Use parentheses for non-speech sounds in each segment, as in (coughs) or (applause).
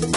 なに?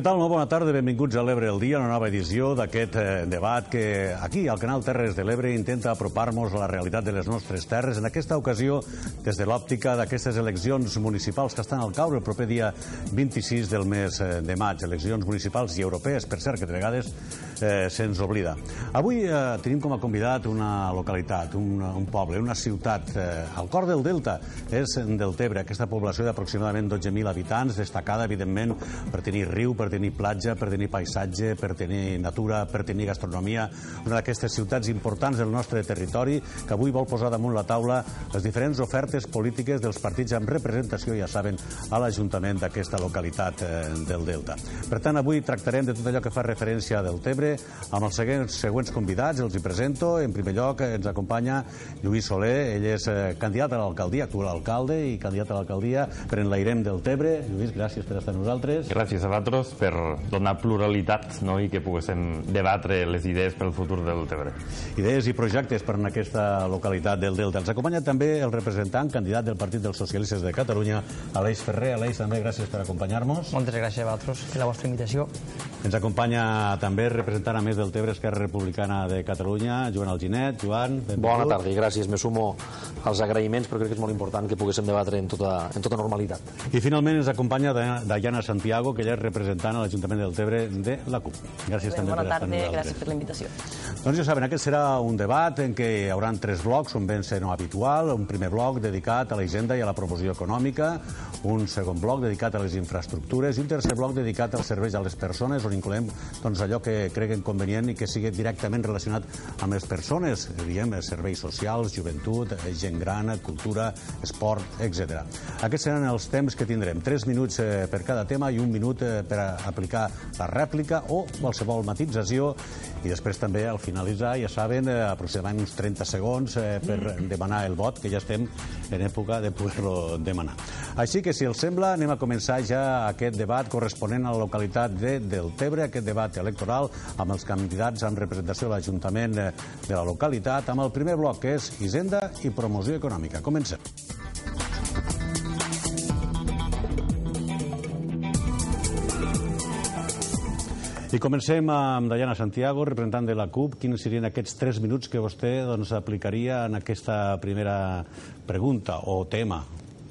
Què tal? Molt bona tarda, benvinguts a l'Ebre el dia, una nova edició d'aquest eh, debat que aquí, al canal Terres de l'Ebre, intenta apropar-nos a la realitat de les nostres terres. En aquesta ocasió, des de l'òptica d'aquestes eleccions municipals que estan al caure el proper dia 26 del mes eh, de maig, eleccions municipals i europees, per cert, que de vegades eh, se'ns oblida. Avui eh, tenim com a convidat una localitat, un, un poble, una ciutat eh, al cor del Delta, és Deltebre, aquesta població d'aproximadament 12.000 habitants, destacada, evidentment, per tenir riu, per tenir platja, per tenir paisatge, per tenir natura, per tenir gastronomia, una d'aquestes ciutats importants del nostre territori que avui vol posar damunt la taula les diferents ofertes polítiques dels partits amb representació, ja saben, a l'Ajuntament d'aquesta localitat eh, del Delta. Per tant, avui tractarem de tot allò que fa referència del Tebre amb els següents, següents convidats, els hi presento. En primer lloc ens acompanya Lluís Soler, ell és eh, candidat a l'alcaldia, actual alcalde i candidat a l'alcaldia per enlairem del Tebre. Lluís, gràcies per estar amb nosaltres. Gràcies a vosaltres per donar pluralitat no? i que poguéssim debatre les idees pel futur del Tebre. Idees i projectes per en aquesta localitat del Delta. Ens acompanya també el representant, candidat del Partit dels Socialistes de Catalunya, Aleix Ferrer. Aleix, també gràcies per acompanyar-nos. Moltes gràcies a vosaltres per la vostra invitació. Ens acompanya també representant a més del Tebre Esquerra Republicana de Catalunya, Joan Alginet. Joan, benvingut. Bona tarda i gràcies. Me sumo als agraïments, però crec que és molt important que poguéssim debatre en tota, en tota normalitat. I finalment ens acompanya Dayana Santiago, que ella és representant a l'Ajuntament del Tebre de la CUP. Gràcies Bé, també bona per estar tarda, amb nosaltres. gràcies per la invitació. Doncs ja saben, aquest serà un debat en què hi haurà tres blocs, un ben no habitual, un primer bloc dedicat a la hisenda i a la promoció econòmica, un segon bloc dedicat a les infraestructures i un tercer bloc dedicat als serveis a les persones, on incloem doncs, allò que creguen convenient i que sigui directament relacionat amb les persones, diem, serveis socials, joventut, eh, gent gran, cultura, esport, etc. Aquests seran els temps que tindrem. Tres minuts eh, per cada tema i un minut eh, per aplicar la rèplica o qualsevol matització i després també al finalitzar, ja saben, eh, aproximadament uns 30 segons eh, per demanar el vot, que ja estem en època de poder-lo demanar. Així que, si els sembla, anem a començar ja aquest debat corresponent a la localitat de Deltebre, aquest debat electoral amb els candidats amb representació a l'Ajuntament eh, de la localitat, amb el primer bloc, que és Hisenda i Promoció Econòmica. Comencem. I comencem amb Dayana Santiago, representant de la CUP. Quins serien aquests tres minuts que vostè doncs, aplicaria en aquesta primera pregunta o tema,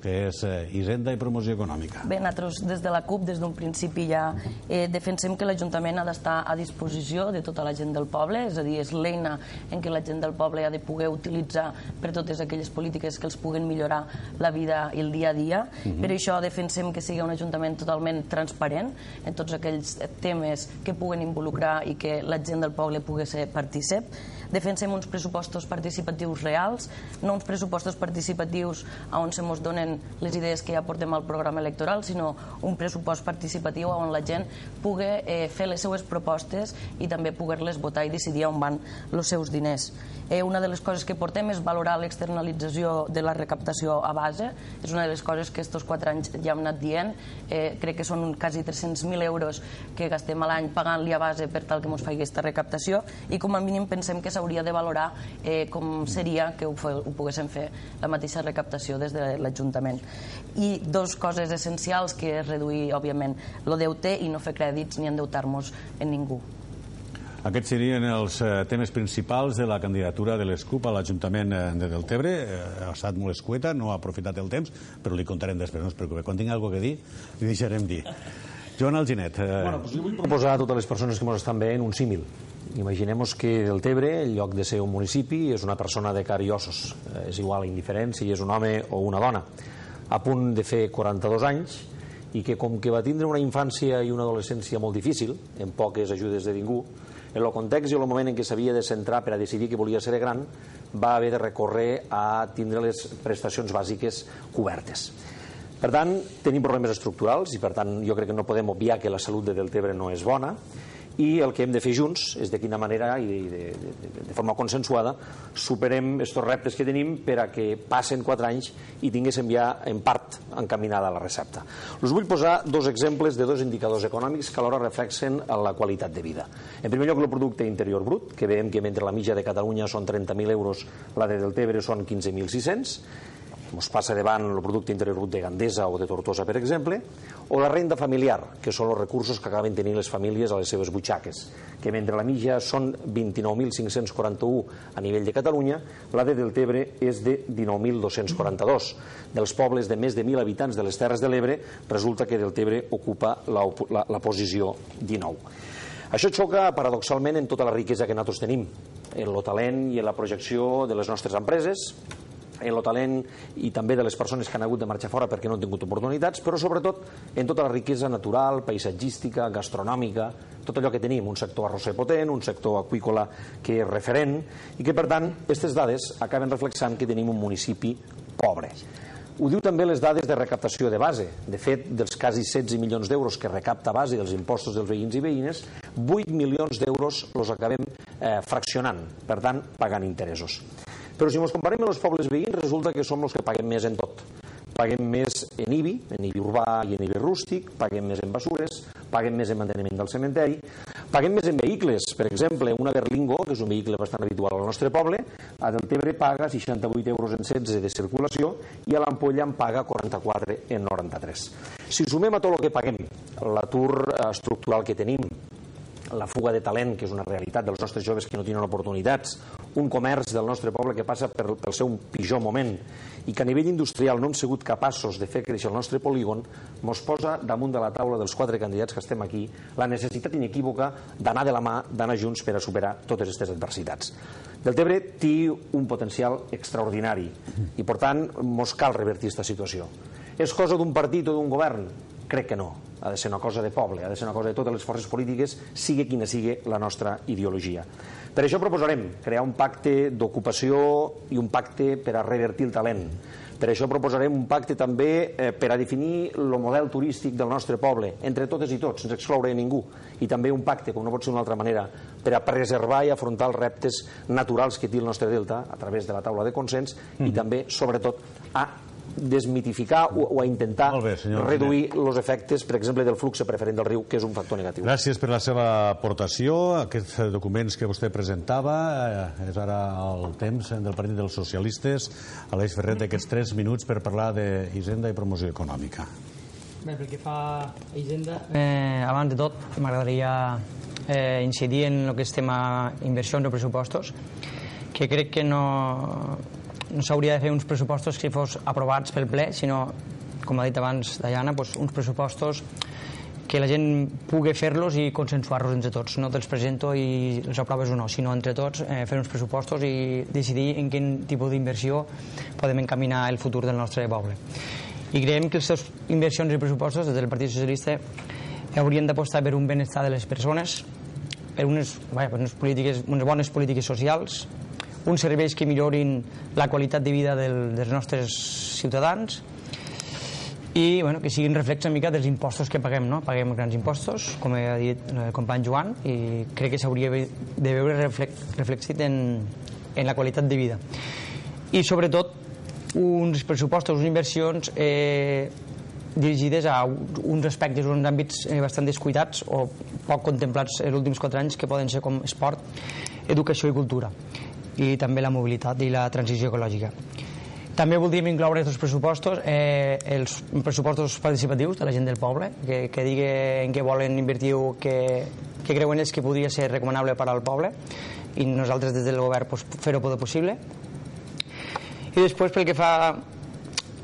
que és eh, Hisenda i promoció econòmica? Bé, nosaltres des de la CUP, des d'un principi ja eh, defensem que l'Ajuntament ha d'estar a disposició de tota la gent del poble, és a dir, és l'eina en què la gent del poble ha de poder utilitzar per totes aquelles polítiques que els puguen millorar la vida i el dia a dia. Per això defensem que sigui un Ajuntament totalment transparent en tots aquells temes que puguen involucrar i que la gent del poble pugui ser partícip. Defensem uns pressupostos participatius reals, no uns pressupostos participatius on se mos donen les idees que ja portem al programa electoral, sinó un pressupost participatiu on la gent pugui eh, fer les seues propostes i també poder-les votar i decidir on van els seus diners. Eh, una de les coses que portem és valorar l'externalització de la recaptació a base. És una de les coses que estos quatre anys ja hem anat dient. Eh, crec que són quasi 300.000 euros que gastem a l'any pagant-li a base per tal que ens faci aquesta recaptació i com a mínim pensem que s'hauria de valorar eh, com seria que ho, ho poguéssim fer la mateixa recaptació des de l'Ajuntament. I dos coses essencials que és reduir, òbviament, el deute i no fer crèdits ni endeutar-nos en ningú. Aquests serien els eh, temes principals de la candidatura de l'ESCUP a l'Ajuntament eh, de Deltebre. Eh, ha estat molt escueta, no ha aprofitat el temps, però li contarem després, no es preocupi. Quan tingui alguna cosa a dir, li deixarem dir. Joan Alginet. Eh... Bueno, pues jo vull proposar a totes les persones que ens estan veient un símil. Imaginemos que Deltebre, en lloc de ser un municipi, és una persona de car i ossos. Eh, és igual indiferent si és un home o una dona. A punt de fer 42 anys i que com que va tindre una infància i una adolescència molt difícil, en poques ajudes de ningú, en el context i en el moment en què s'havia de centrar per a decidir que volia ser gran, va haver de recórrer a tindre les prestacions bàsiques cobertes. Per tant, tenim problemes estructurals i per tant jo crec que no podem obviar que la salut de Deltebre no és bona i el que hem de fer junts és de quina manera i de, de, de, de forma consensuada superem aquests reptes que tenim per a que passen 4 anys i tinguéssim ja en part encaminada la recepta. Us vull posar dos exemples de dos indicadors econòmics que alhora reflexen la qualitat de vida. En primer lloc, el producte interior brut, que veiem que mentre la mitja de Catalunya són 30.000 euros, la de Deltebre són 15.600, ens passa davant el producte interior brut de Gandesa o de Tortosa, per exemple, o la renda familiar, que són els recursos que acaben tenint les famílies a les seves butxaques, que mentre la mitja són 29.541 a nivell de Catalunya, la de Deltebre és de 19.242. Dels pobles de més de 1.000 habitants de les Terres de l'Ebre, resulta que Deltebre ocupa la, la, la posició 19. Això xoca paradoxalment en tota la riquesa que nosaltres tenim, en el talent i en la projecció de les nostres empreses, en el talent i també de les persones que han hagut de marxar fora perquè no han tingut oportunitats, però sobretot en tota la riquesa natural, paisatgística, gastronòmica, tot allò que tenim, un sector arrosser potent, un sector aqüícola que és referent i que, per tant, aquestes dades acaben reflexant que tenim un municipi pobre. Ho diu també les dades de recaptació de base. De fet, dels quasi 16 milions d'euros que recapta base dels impostos dels veïns i veïnes, 8 milions d'euros els acabem eh, fraccionant, per tant, pagant interessos. Però si ens comparem amb els pobles veïns, resulta que som els que paguem més en tot. Paguem més en IBI, en IBI urbà i en IBI rústic, paguem més en basures, paguem més en manteniment del cementeri, paguem més en vehicles. Per exemple, una Berlingo, que és un vehicle bastant habitual al nostre poble, a Deltebre paga 68 euros en 16 de circulació i a l'Ampolla en paga 44 en 93. Si sumem a tot el que paguem, l'atur estructural que tenim, la fuga de talent, que és una realitat dels nostres joves que no tenen oportunitats, un comerç del nostre poble que passa per, pel seu pitjor moment i que a nivell industrial no hem sigut capaços de fer créixer el nostre polígon, mos posa damunt de la taula dels quatre candidats que estem aquí la necessitat inequívoca d'anar de la mà, d'anar junts per a superar totes aquestes adversitats. Deltebre té un potencial extraordinari i, per tant, mos cal revertir aquesta situació. És cosa d'un partit o d'un govern? Crec que no ha de ser una cosa de poble, ha de ser una cosa de totes les forces polítiques, sigui quina sigui la nostra ideologia. Per això proposarem crear un pacte d'ocupació i un pacte per a revertir el talent. Per això proposarem un pacte també eh, per a definir el model turístic del nostre poble, entre totes i tots, sense excloure ningú. I també un pacte, com no pot ser d'una altra manera, per a preservar i afrontar els reptes naturals que té el nostre delta a través de la taula de consens mm. i també, sobretot, a desmitificar o, o a intentar bé, reduir els efectes, per exemple, del flux preferent del riu, que és un factor negatiu. Gràcies per la seva aportació. Aquests documents que vostè presentava eh, és ara el temps del Partit dels Socialistes. Aleix Ferret, d'aquests 3 minuts per parlar d'Hisenda i promoció econòmica. Bé, pel que fa a Hisenda, eh, abans de tot m'agradaria eh, incidir en el que és tema inversions o pressupostos, que crec que no, no s'hauria de fer uns pressupostos que fos aprovats pel ple, sinó, com ha dit abans Diana, doncs uns pressupostos que la gent pugui fer-los i consensuar-los entre tots. No te'ls presento i els aproves o no, sinó entre tots eh, fer uns pressupostos i decidir en quin tipus d'inversió podem encaminar el futur del nostre poble. I creiem que les seves inversions i pressupostos des del Partit Socialista haurien d'apostar per un benestar de les persones, per unes, vaja, per unes, polítiques, unes bones polítiques socials, uns serveis que millorin la qualitat de vida del, dels nostres ciutadans i bueno, que siguin reflex una mica dels impostos que paguem. No? Paguem grans impostos, com ha dit el company Joan, i crec que s'hauria de veure reflexit en, en la qualitat de vida. I sobretot uns pressupostos, unes inversions eh, dirigides a uns aspectes, uns àmbits eh, bastant descuidats o poc contemplats els últims quatre anys que poden ser com esport, educació i cultura i també la mobilitat i la transició ecològica. També voldríem incloure aquests pressupostos, eh, els pressupostos participatius de la gent del poble, que, que digui en què volen invertir o que, que creuen ells que podria ser recomanable per al poble i nosaltres des del govern pues, fer-ho possible. I després, pel que fa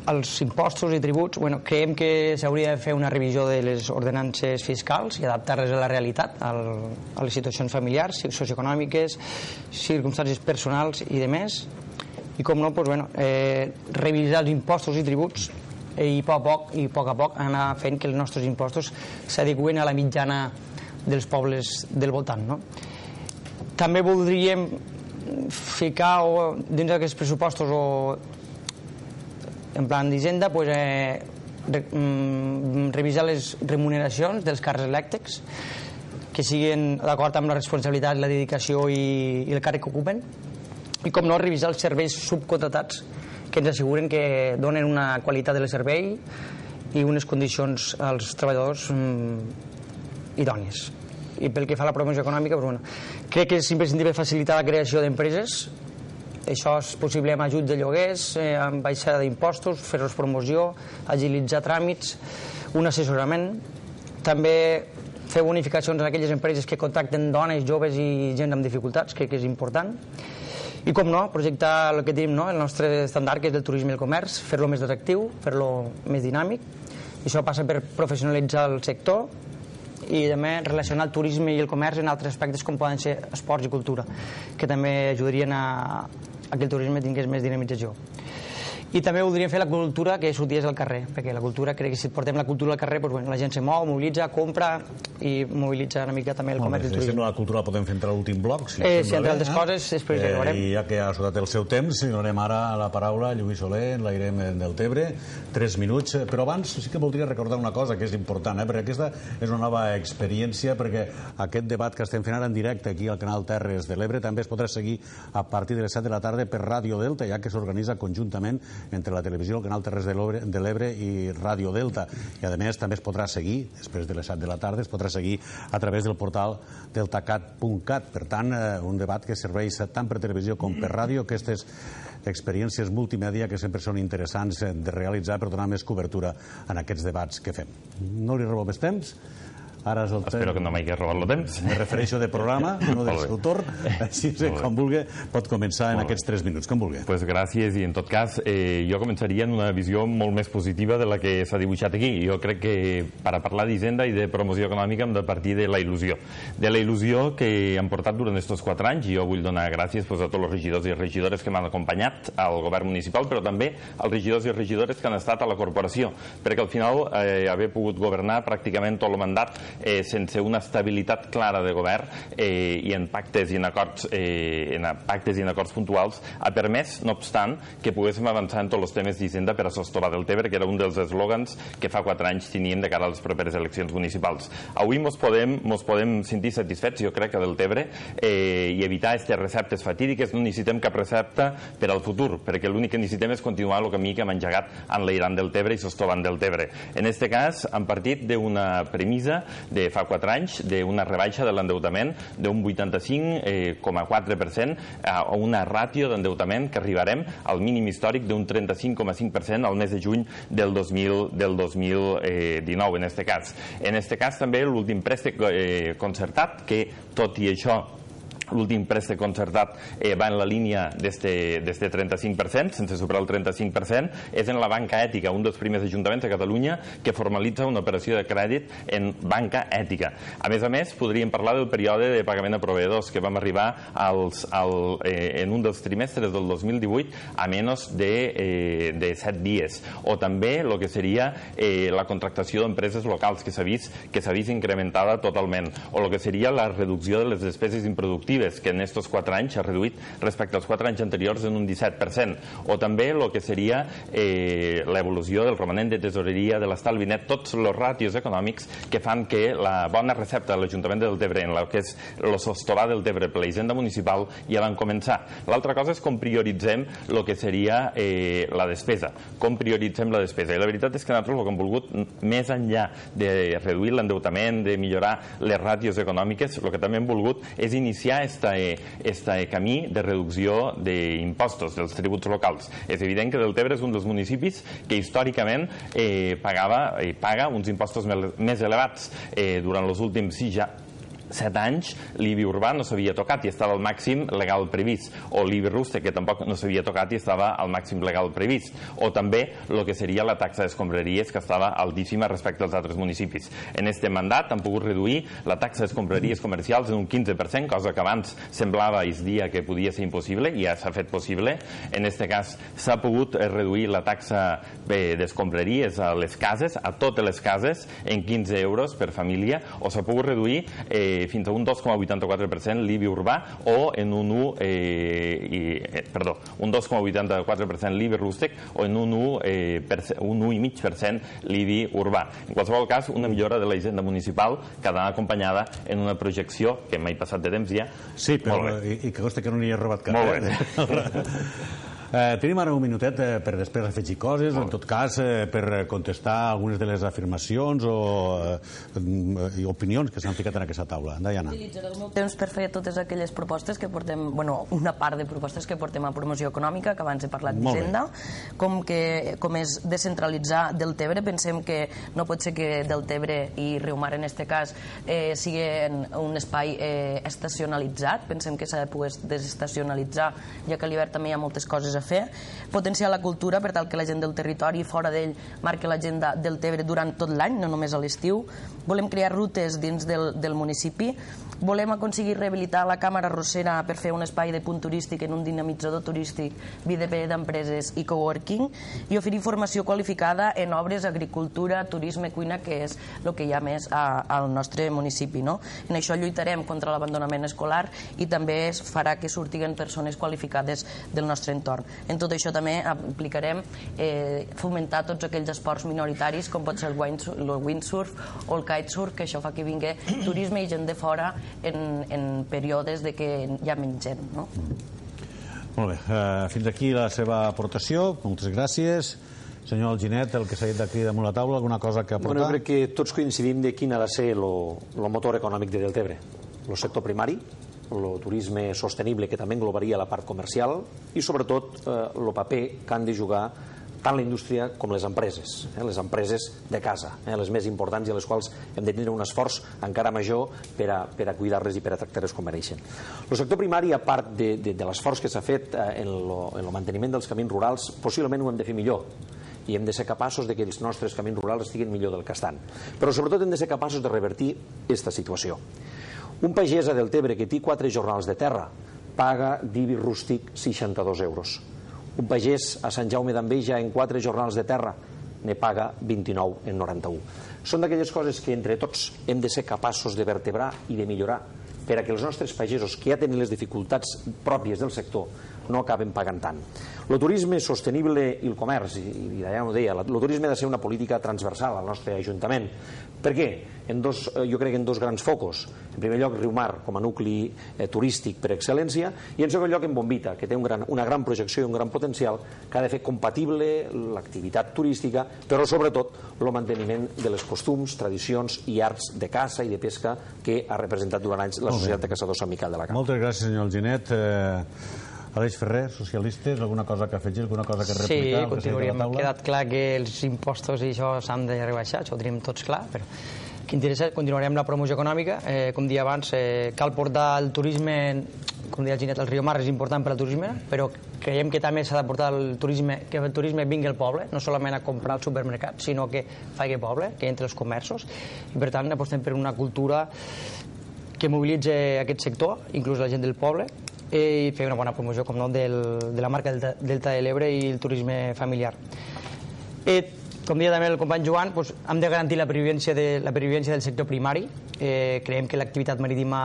als impostos i tributs, bueno, creiem que s'hauria de fer una revisió de les ordenances fiscals i adaptar-les a la realitat, al, a les situacions familiars, socioeconòmiques, circumstàncies personals i de més. I com no, doncs, bueno, eh, revisar els impostos i tributs i a poc a poc, i a poc a poc anar fent que els nostres impostos s'adequen a la mitjana dels pobles del voltant. No? També voldríem ficar o, dins d'aquests pressupostos o en plan d'Hisenda pues, eh, re, mm, revisar les remuneracions dels càrrecs elèctrics que siguin d'acord amb la responsabilitat, la dedicació i, i el càrrec que ocupen i com no revisar els serveis subcontratats que ens asseguren que donen una qualitat del servei i unes condicions als treballadors mm, idònies. I pel que fa a la promoció econòmica doncs, bueno, crec que és imprescindible facilitar la creació d'empreses això és possible amb ajuts de lloguers, eh, amb baixada d'impostos, fer-los promoció, agilitzar tràmits, un assessorament, també fer bonificacions en aquelles empreses que contracten dones, joves i gent amb dificultats, crec que és important. I com no, projectar el que tenim, no? el nostre estàndard, que és el turisme i el comerç, fer-lo més atractiu, fer-lo més dinàmic. I això passa per professionalitzar el sector i també relacionar el turisme i el comerç en altres aspectes com poden ser esports i cultura, que també ajudarien a, a que el turisme tingués més dinamització. I també voldríem fer la cultura que sortís al carrer, perquè la cultura, crec que si portem la cultura al carrer, doncs, bueno, la gent se mou, mobilitza, compra i mobilitza una mica també el comerç i el turisme. la cultura la podem fer entre l'últim bloc, si eh, sí, entre altres eh? coses, després eh, ja I ja que ha esgotat el seu temps, si donem ara la paraula a Lluís Soler, en l'airem del Tebre, tres minuts, però abans sí que voldria recordar una cosa que és important, eh? perquè aquesta és una nova experiència, perquè aquest debat que estem fent ara en directe aquí al canal Terres de l'Ebre també es podrà seguir a partir de les 7 de la tarda per Ràdio Delta, ja que s'organitza conjuntament entre la televisió, el canal Terres de l'Ebre i Ràdio Delta. I a més també es podrà seguir, després de les 7 de la tarda, es podrà seguir a través del portal deltacat.cat. Per tant, eh, un debat que serveix tant per televisió com per ràdio. Aquestes experiències multimèdia que sempre són interessants de realitzar per donar més cobertura en aquests debats que fem. No li robo més temps. Ara és el Espero que no m'hagi robat el temps. Me refereixo de programa, (laughs) no del seu torn. Així que, com vulgui, pot començar en aquests tres minuts, com vulgui. Pues gràcies, i en tot cas, eh, jo començaria en una visió molt més positiva de la que s'ha dibuixat aquí. Jo crec que per a parlar d'Hisenda i de promoció econòmica hem de partir de la il·lusió. De la il·lusió que han portat durant aquests quatre anys, i jo vull donar gràcies pues, a tots els regidors i regidores que m'han acompanyat al govern municipal, però també als regidors i regidores que han estat a la corporació, perquè al final eh, haver pogut governar pràcticament tot el mandat eh, sense una estabilitat clara de govern eh, i en pactes i en acords, eh, en pactes i en acords puntuals ha permès, no obstant, que poguéssim avançar en tots els temes d'Hisenda per a sostovar del Tebre, que era un dels eslògans que fa quatre anys teníem de cara a les properes eleccions municipals. Avui mos podem, mos podem sentir satisfets, jo crec, del Tebre eh, i evitar aquestes receptes fatídiques. No necessitem cap recepta per al futur, perquè l'únic que necessitem és continuar el camí que hem engegat en l'Iran del Tebre i sostovant del Tebre. En aquest cas, han partit d'una premissa de fa quatre anys d'una rebaixa de l'endeutament d'un 85,4% a una ràtio d'endeutament que arribarem al mínim històric d'un 35,5% al mes de juny del, 2000, del 2019, en aquest cas. En aquest cas també l'últim préstec eh, concertat, que tot i això l'últim préstec concertat eh, va en la línia d'este 35%, sense superar el 35%, és en la banca ètica, un dels primers ajuntaments a Catalunya que formalitza una operació de crèdit en banca ètica. A més a més, podríem parlar del període de pagament a proveïdors, que vam arribar als, al, eh, en un dels trimestres del 2018 a menys de, eh, de 7 dies. O també el que seria eh, la contractació d'empreses locals, que s'ha vist, que s'ha vist incrementada totalment, o el que seria la reducció de les despeses improductives productives, que en aquests quatre anys s'ha reduït respecte als quatre anys anteriors en un 17%, o també el que seria eh, l'evolució del romanent de tesoreria, de l'estalvi net, tots els ràtios econòmics que fan que la bona recepta de l'Ajuntament del Tebre, en el que és el sostovà del Tebre per la hisenda municipal, ja van començar. L'altra cosa és com prioritzem el que seria eh, la despesa, com prioritzem la despesa. I la veritat és que nosaltres el que hem volgut, més enllà de reduir l'endeutament, de millorar les ràtios econòmiques, el que també hem volgut és iniciar este camí de reducció d'impostos dels tributs locals. És evident que Deltebre és un dels municipis que històricament eh, pagava, eh, paga uns impostos més elevats. Eh, durant els últims sis, ja, set anys l'IBI urbà no s'havia tocat i estava al màxim legal previst, o l'IBI rústic que tampoc no s'havia tocat i estava al màxim legal previst, o també el que seria la taxa d'escombraries que estava altíssima respecte als altres municipis. En este mandat han pogut reduir la taxa d'escombraries comercials en un 15%, cosa que abans semblava es dia que podia ser impossible i ja s'ha fet possible. En este cas s'ha pogut eh, reduir la taxa eh, d'escombraries a les cases, a totes les cases, en 15 euros per família, o s'ha pogut reduir eh, eh, fins a un 2,84% l'IBI urbà o en un 1, eh, i, eh, perdó, un 2,84% l'IBI rústec o en un 1, eh, per, un 1,5% l'IBI urbà. En qualsevol cas, una millora de la hisenda municipal que ha d'anar acompanyada en una projecció que mai passat de temps ja. Sí, però i, i que costa que no n'hi ha robat cap. Molt bé. Eh? (laughs) (laughs) Eh, tenim ara un minutet eh, per després afegir coses, o en tot cas eh, per contestar algunes de les afirmacions o eh, opinions que s'han ficat en aquesta taula. Diana. Utilitzaré el meu temps per fer totes aquelles propostes que portem, bueno, una part de propostes que portem a promoció econòmica, que abans he parlat d'Hisenda, com, que, com és descentralitzar del Tebre, pensem que no pot ser que del Tebre i Riumar en este cas eh, siguin un espai eh, estacionalitzat, pensem que s'ha de poder desestacionalitzar, ja que a l'hivern també hi ha moltes coses a fer, potenciar la cultura per tal que la gent del territori fora d'ell marqui l'agenda del Tebre durant tot l'any, no només a l'estiu. Volem crear rutes dins del, del municipi Volem aconseguir rehabilitar la Càmera Rossera per fer un espai de punt turístic en un dinamitzador turístic, BDP d'empreses i coworking i oferir formació qualificada en obres, agricultura, turisme, cuina, que és el que hi ha més a, al nostre municipi. No? En això lluitarem contra l'abandonament escolar i també es farà que surtiguen persones qualificades del nostre entorn. En tot això també aplicarem eh, fomentar tots aquells esports minoritaris com pot ser el windsurf o el kitesurf, que això fa que vingui turisme i gent de fora en, en períodes de que hi ha menys gent. No? Molt bé, uh, fins aquí la seva aportació, moltes gràcies. Senyor Alginet, el que s'ha dit d'aquí damunt la taula, alguna cosa que aportar? Bueno, crec que tots coincidim de quin ha de ser el motor econòmic de Deltebre. El sector primari, el turisme sostenible que també englobaria la part comercial i sobretot el eh, paper que han de jugar tant la indústria com les empreses, eh, les empreses de casa, eh, les més importants i a les quals hem de tenir un esforç encara major per a, per a cuidar-les i per a tractar-les com mereixen. El sector primari, a part de, de, de l'esforç que s'ha fet eh, en el manteniment dels camins rurals, possiblement ho hem de fer millor i hem de ser capaços de que els nostres camins rurals estiguin millor del que estan. Però sobretot hem de ser capaços de revertir aquesta situació. Un pagès a Deltebre que té quatre jornals de terra paga d'IBI rústic 62 euros un pagès a Sant Jaume d'Enveja en quatre jornals de terra ne paga 29 en 91. Són d'aquelles coses que entre tots hem de ser capaços de vertebrar i de millorar per a que els nostres pagesos, que ja tenen les dificultats pròpies del sector, no acaben pagant tant. El turisme sostenible i el comerç, i, i ja ho deia, el turisme ha de ser una política transversal al nostre Ajuntament. Per què? En dos, eh, jo crec que en dos grans focos. En primer lloc, Riumar, com a nucli eh, turístic per excel·lència, i en segon lloc, en Bombita, que té un gran, una gran projecció i un gran potencial que ha de fer compatible l'activitat turística, però sobretot el manteniment de les costums, tradicions i arts de caça i de pesca que ha representat durant anys la Societat de Caçadors Sant Miquel de la Camp. Moltes gràcies, senyor Alginet. Eh... Aleix Ferrer, socialistes, alguna cosa que afegir, alguna cosa que replicar? Sí, continuaríem. Ha quedat clar que els impostos i això s'han de rebaixar, això ho tenim tots clar, però que interessa, continuarem la promoció econòmica. Eh, com dia abans, eh, cal portar el turisme, com deia el Ginet, el Rio Mar és important per al turisme, però creiem que també s'ha de portar el turisme, que el turisme vingui al poble, no solament a comprar al supermercat, sinó que faci poble, que entre els comerços, i per tant apostem per una cultura que mobilitzi aquest sector, inclús la gent del poble, i fer una bona promoció, com no, del, de la marca Delta, Delta de l'Ebre i el turisme familiar. I, com deia també el company Joan, doncs, hem de garantir la pervivència, de, la pervivència del sector primari. Eh, creiem que l'activitat marítima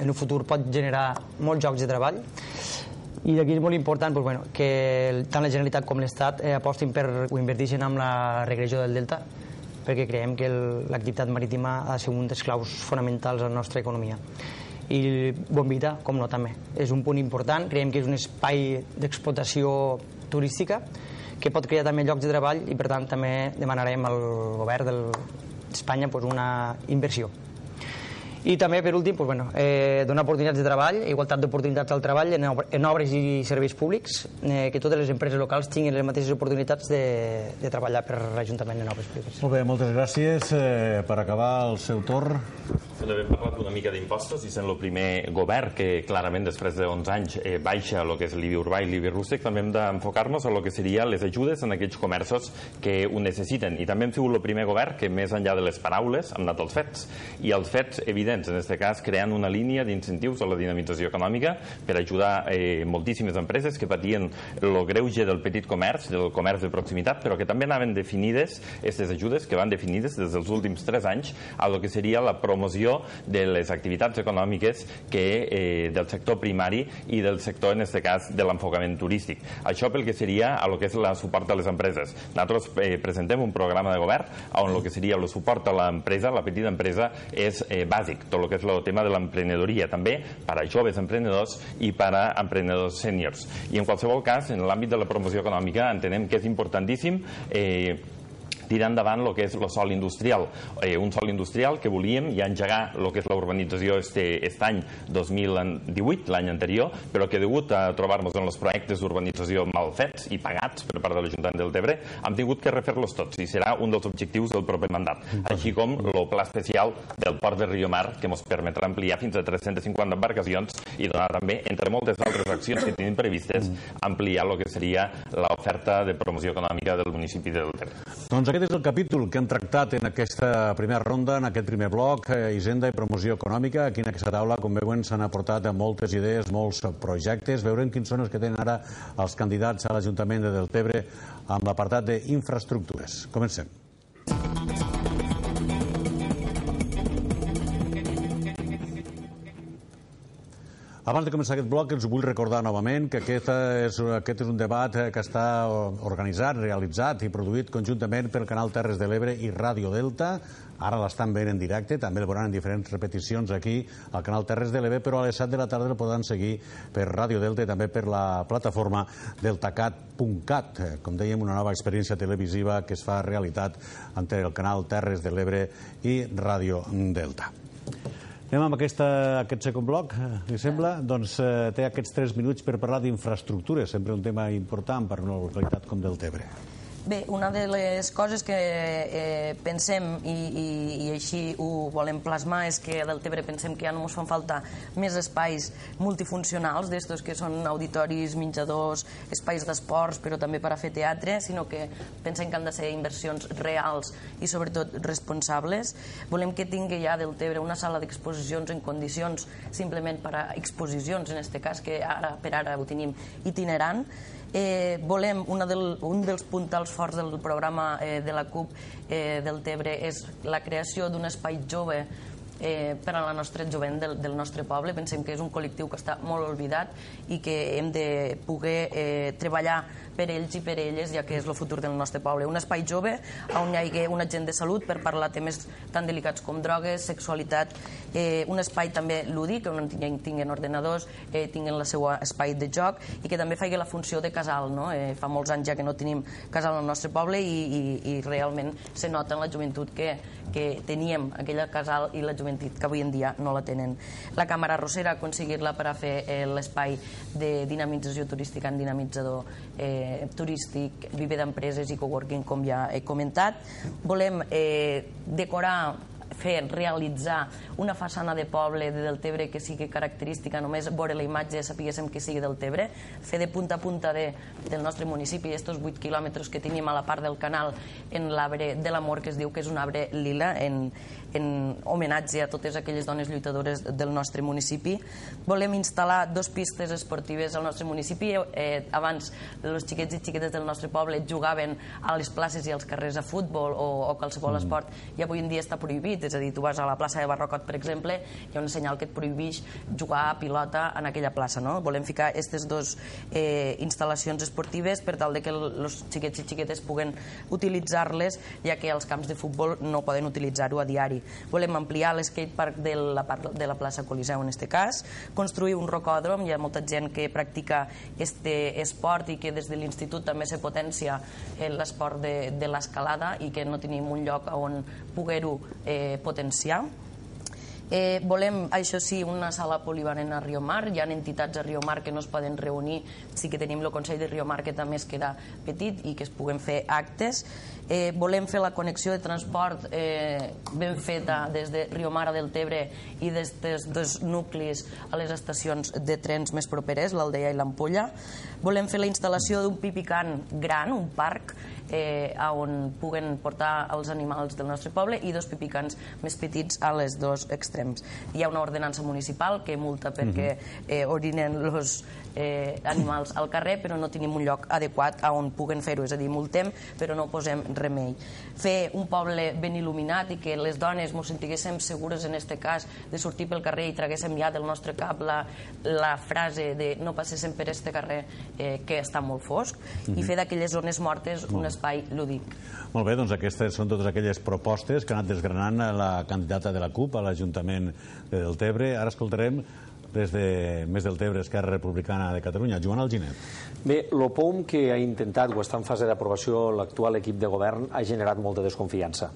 en un futur pot generar molts llocs de treball i d'aquí és molt important doncs, bueno, que tant la Generalitat com l'Estat eh, apostin per o inverteixin en la regressió del delta perquè creiem que l'activitat marítima ha de ser un dels claus fonamentals a la nostra economia. I Bombita, com no, també. És un punt important, creiem que és un espai d'explotació turística que pot crear també llocs de treball i per tant també demanarem al govern d'Espanya pues, una inversió i també, per últim, pues, bueno, eh, donar oportunitats de treball, igualtat d'oportunitats al treball en, en obres i serveis públics, eh, que totes les empreses locals tinguin les mateixes oportunitats de, de treballar per l'Ajuntament en obres públiques. Molt bé, moltes gràcies. Eh, per acabar el seu torn... També hem parlat una mica d'impostos i sent el primer govern que clarament després de 11 anys eh, baixa el que és l'IBI urbà i l'IBI rústic, també hem d'enfocar-nos a el que serien les ajudes en aquells comerços que ho necessiten. I també hem sigut el primer govern que més enllà de les paraules han anat als fets. I els fets, evidentment, evidents, en aquest cas creant una línia d'incentius a la dinamització econòmica per ajudar eh, moltíssimes empreses que patien el greuge del petit comerç, del comerç de proximitat, però que també anaven definides, aquestes ajudes que van definides des dels últims tres anys a lo que seria la promoció de les activitats econòmiques que, eh, del sector primari i del sector, en aquest cas, de l'enfocament turístic. Això pel que seria a lo que és la suport a les empreses. Nosaltres eh, presentem un programa de govern on el que seria el suport a l'empresa, la petita empresa, és eh, bàsic, tot el que és el tema de l'emprenedoria, també per a joves emprenedors i per a emprenedors sèniors. I en qualsevol cas, en l'àmbit de la promoció econòmica entenem que és importantíssim eh, tirar endavant el que és el sol industrial. Eh, un sol industrial que volíem ja engegar el que és la urbanització este, este any 2018, l'any anterior, però que degut a trobar-nos en els projectes d'urbanització mal fets i pagats per part de l'Ajuntament del Tebre, hem tingut que refer-los tots i serà un dels objectius del proper mandat, així com el pla especial del port de Rio Mar, que ens permetrà ampliar fins a 350 embarcacions i donar també, entre moltes altres accions que tenim previstes, ampliar el que seria l'oferta de promoció econòmica del municipi del Tebre. Doncs aquest és el capítol que hem tractat en aquesta primera ronda, en aquest primer bloc, eh, Hisenda i promoció econòmica. Aquí en aquesta taula, com veuen, s'han aportat moltes idees, molts projectes. Veurem quins són els que tenen ara els candidats a l'Ajuntament de Deltebre amb l'apartat d'infraestructures. Comencem. Abans de començar aquest bloc, els vull recordar novament que aquest és, aquest és un debat eh, que està organitzat, realitzat i produït conjuntament pel canal Terres de l'Ebre i Ràdio Delta. Ara l'estan veient en directe, també el veuran en diferents repeticions aquí al canal Terres de l'Ebre, però a les 7 de la tarda el podran seguir per Ràdio Delta i també per la plataforma deltacat.cat. Eh, Com dèiem, una nova experiència televisiva que es fa realitat entre el canal Terres de l'Ebre i Ràdio Delta. Anem amb aquesta, aquest segon bloc, li sembla? Doncs eh, té aquests tres minuts per parlar d'infraestructures, sempre un tema important per una localitat com del Tebre. Bé, una de les coses que eh, pensem i, i, i així ho volem plasmar és que a Deltebre pensem que ja no ens fan falta més espais multifuncionals, d'estos que són auditoris, menjadors, espais d'esports, però també per a fer teatre, sinó que pensem que han de ser inversions reals i sobretot responsables. Volem que tingui ja Deltebre una sala d'exposicions en condicions simplement per a exposicions, en aquest cas, que ara per ara ho tenim itinerant, eh, volem, una del, un dels puntals forts del programa eh, de la CUP eh, del Tebre és la creació d'un espai jove eh, per a la nostra jovent del, del nostre poble. Pensem que és un col·lectiu que està molt oblidat i que hem de poder eh, treballar per ells i per elles, ja que és el futur del nostre poble. Un espai jove on hi hagi un agent de salut per parlar temes tan delicats com drogues, sexualitat, eh, un espai també lúdic, on tinguin, tinguin ordenadors, eh, tinguin el seu espai de joc i que també faci la funció de casal. No? Eh, fa molts anys ja que no tenim casal al nostre poble i, i, i realment se nota en la joventut que, que teníem aquella casal i la joventut que avui en dia no la tenen. La càmera arrossera, aconseguir-la per a fer eh, l'espai de dinamització turística en dinamitzador eh, turístic, viver d'empreses i coworking, com ja he comentat. Volem eh, decorar fer, realitzar una façana de poble de Deltebre que sigui característica, només veure la imatge sapiguéssim que sigui Deltebre, fer de punta a punta de, del nostre municipi estos 8 quilòmetres que tenim a la part del canal en l'arbre de l'amor que es diu que és un arbre lila en, en homenatge a totes aquelles dones lluitadores del nostre municipi. Volem instal·lar dos pistes esportives al nostre municipi. Eh, abans els xiquets i xiquetes del nostre poble jugaven a les places i als carrers a futbol o, o qualsevol mm. esport i avui en dia està prohibit, és a dir, tu vas a la plaça de Barrocot, per exemple, hi ha un senyal que et prohibeix jugar a pilota en aquella plaça, no? Volem ficar aquestes dues eh, instal·lacions esportives per tal de que els xiquets i xiquetes puguen utilitzar-les, ja que els camps de futbol no poden utilitzar-ho a diari. Volem ampliar l'escatepark de la, de la plaça Coliseu, en este cas, construir un rocòdrom, hi ha molta gent que practica este esport i que des de l'institut també se potència eh, l'esport de, de l'escalada i que no tenim un lloc on poder-ho eh, potenciar. Eh, volem, això sí, una sala polivalent a Rio Mar. Hi ha entitats a Rio Mar que no es poden reunir. Sí que tenim el Consell de Rio Mar que també es queda petit i que es puguen fer actes. Eh, volem fer la connexió de transport eh, ben feta des de Rio Mar a Deltebre i des dels dos nuclis a les estacions de trens més properes, l'Aldea i l'Ampolla. Volem fer la instal·lació d'un pipicant gran, un parc, eh, on puguen portar els animals del nostre poble i dos pipicants més petits a les dos extrems temps. Hi ha una ordenança municipal que multa perquè eh, orinen els eh, animals al carrer, però no tenim un lloc adequat a on puguen fer-ho, és a dir, multem, però no posem remei. Fer un poble ben il·luminat i que les dones ens sentiguéssim segures en este cas de sortir pel carrer i traguéssim ja del nostre cap la, la frase de no passéssim per este carrer eh, que està molt fosc mm -hmm. i fer d'aquelles zones mortes un espai lúdic. Molt bé, doncs aquestes són totes aquelles propostes que ha anat desgranant la candidata de la CUP a l'Ajuntament del Tebre. Ara escoltarem des de Més del Tebre, Esquerra Republicana de Catalunya. Joan Alginet. Bé, l'OPOM que ha intentat o està en fase d'aprovació l'actual equip de govern ha generat molta desconfiança.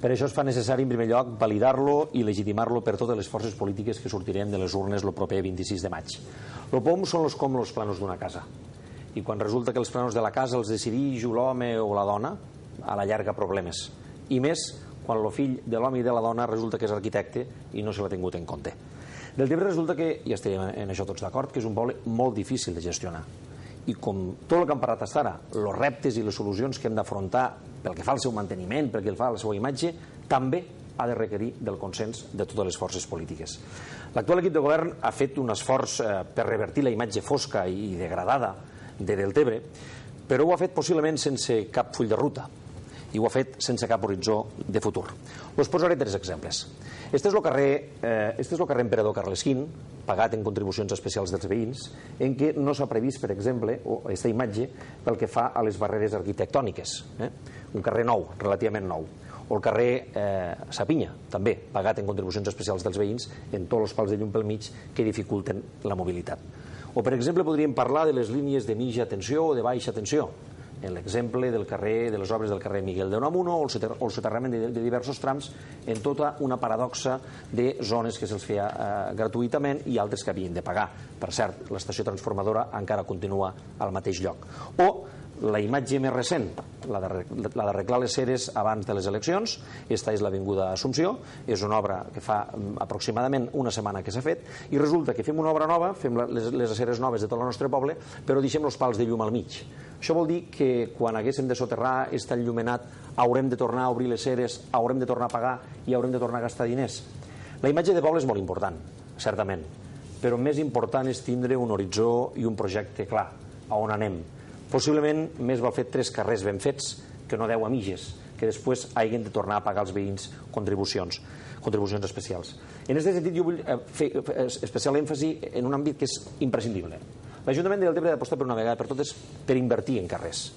Per això es fa necessari, en primer lloc, validar-lo i legitimar-lo per totes les forces polítiques que sortirem de les urnes el proper 26 de maig. L'OPOM són els com els planos d'una casa. I quan resulta que els planos de la casa els decidix l'home o la dona, a la llarga problemes. I més quan el fill de l'home i de la dona resulta que és arquitecte i no se l'ha tingut en compte. Del Tebre resulta que, i estem en això tots d'acord, que és un poble molt difícil de gestionar. I com tot el que hem parlat fins ara, els reptes i les solucions que hem d'afrontar pel que fa al seu manteniment, pel que fa a la seva imatge, també ha de requerir del consens de totes les forces polítiques. L'actual equip de govern ha fet un esforç eh, per revertir la imatge fosca i degradada de Deltebre, però ho ha fet possiblement sense cap full de ruta i ho ha fet sense cap horitzó de futur. Us posaré tres exemples. Este és el carrer, eh, este és el carrer Emperador Carles V, pagat en contribucions especials dels veïns, en què no s'ha previst, per exemple, o aquesta imatge pel que fa a les barreres arquitectòniques. Eh? Un carrer nou, relativament nou. O el carrer eh, Sapinya, també, pagat en contribucions especials dels veïns, en tots els pals de llum pel mig que dificulten la mobilitat. O, per exemple, podríem parlar de les línies de mitja tensió o de baixa tensió, en l'exemple del carrer de les obres del carrer Miguel de Unamuno o el, soterrament de, diversos trams en tota una paradoxa de zones que se'ls feia eh, gratuïtament i altres que havien de pagar. Per cert, l'estació transformadora encara continua al mateix lloc. O la imatge més recent, la d'arreglar les ceres abans de les eleccions, esta és l'Avinguda Assumpció, és una obra que fa mm, aproximadament una setmana que s'ha fet, i resulta que fem una obra nova, fem les, les aceres noves de tot el nostre poble, però deixem els pals de llum al mig. Això vol dir que quan haguéssim de soterrar està enllumenat, haurem de tornar a obrir les ceres, haurem de tornar a pagar i haurem de tornar a gastar diners. La imatge de poble és molt important, certament, però més important és tindre un horitzó i un projecte clar, a on anem, Possiblement més val fer tres carrers ben fets que no deu a mitges, que després hagin de tornar a pagar als veïns contribucions, contribucions especials. En aquest sentit, jo vull eh, fer especial èmfasi en un àmbit que és imprescindible. L'Ajuntament de Deltebre ha d'apostar per una vegada per totes per invertir en carrers.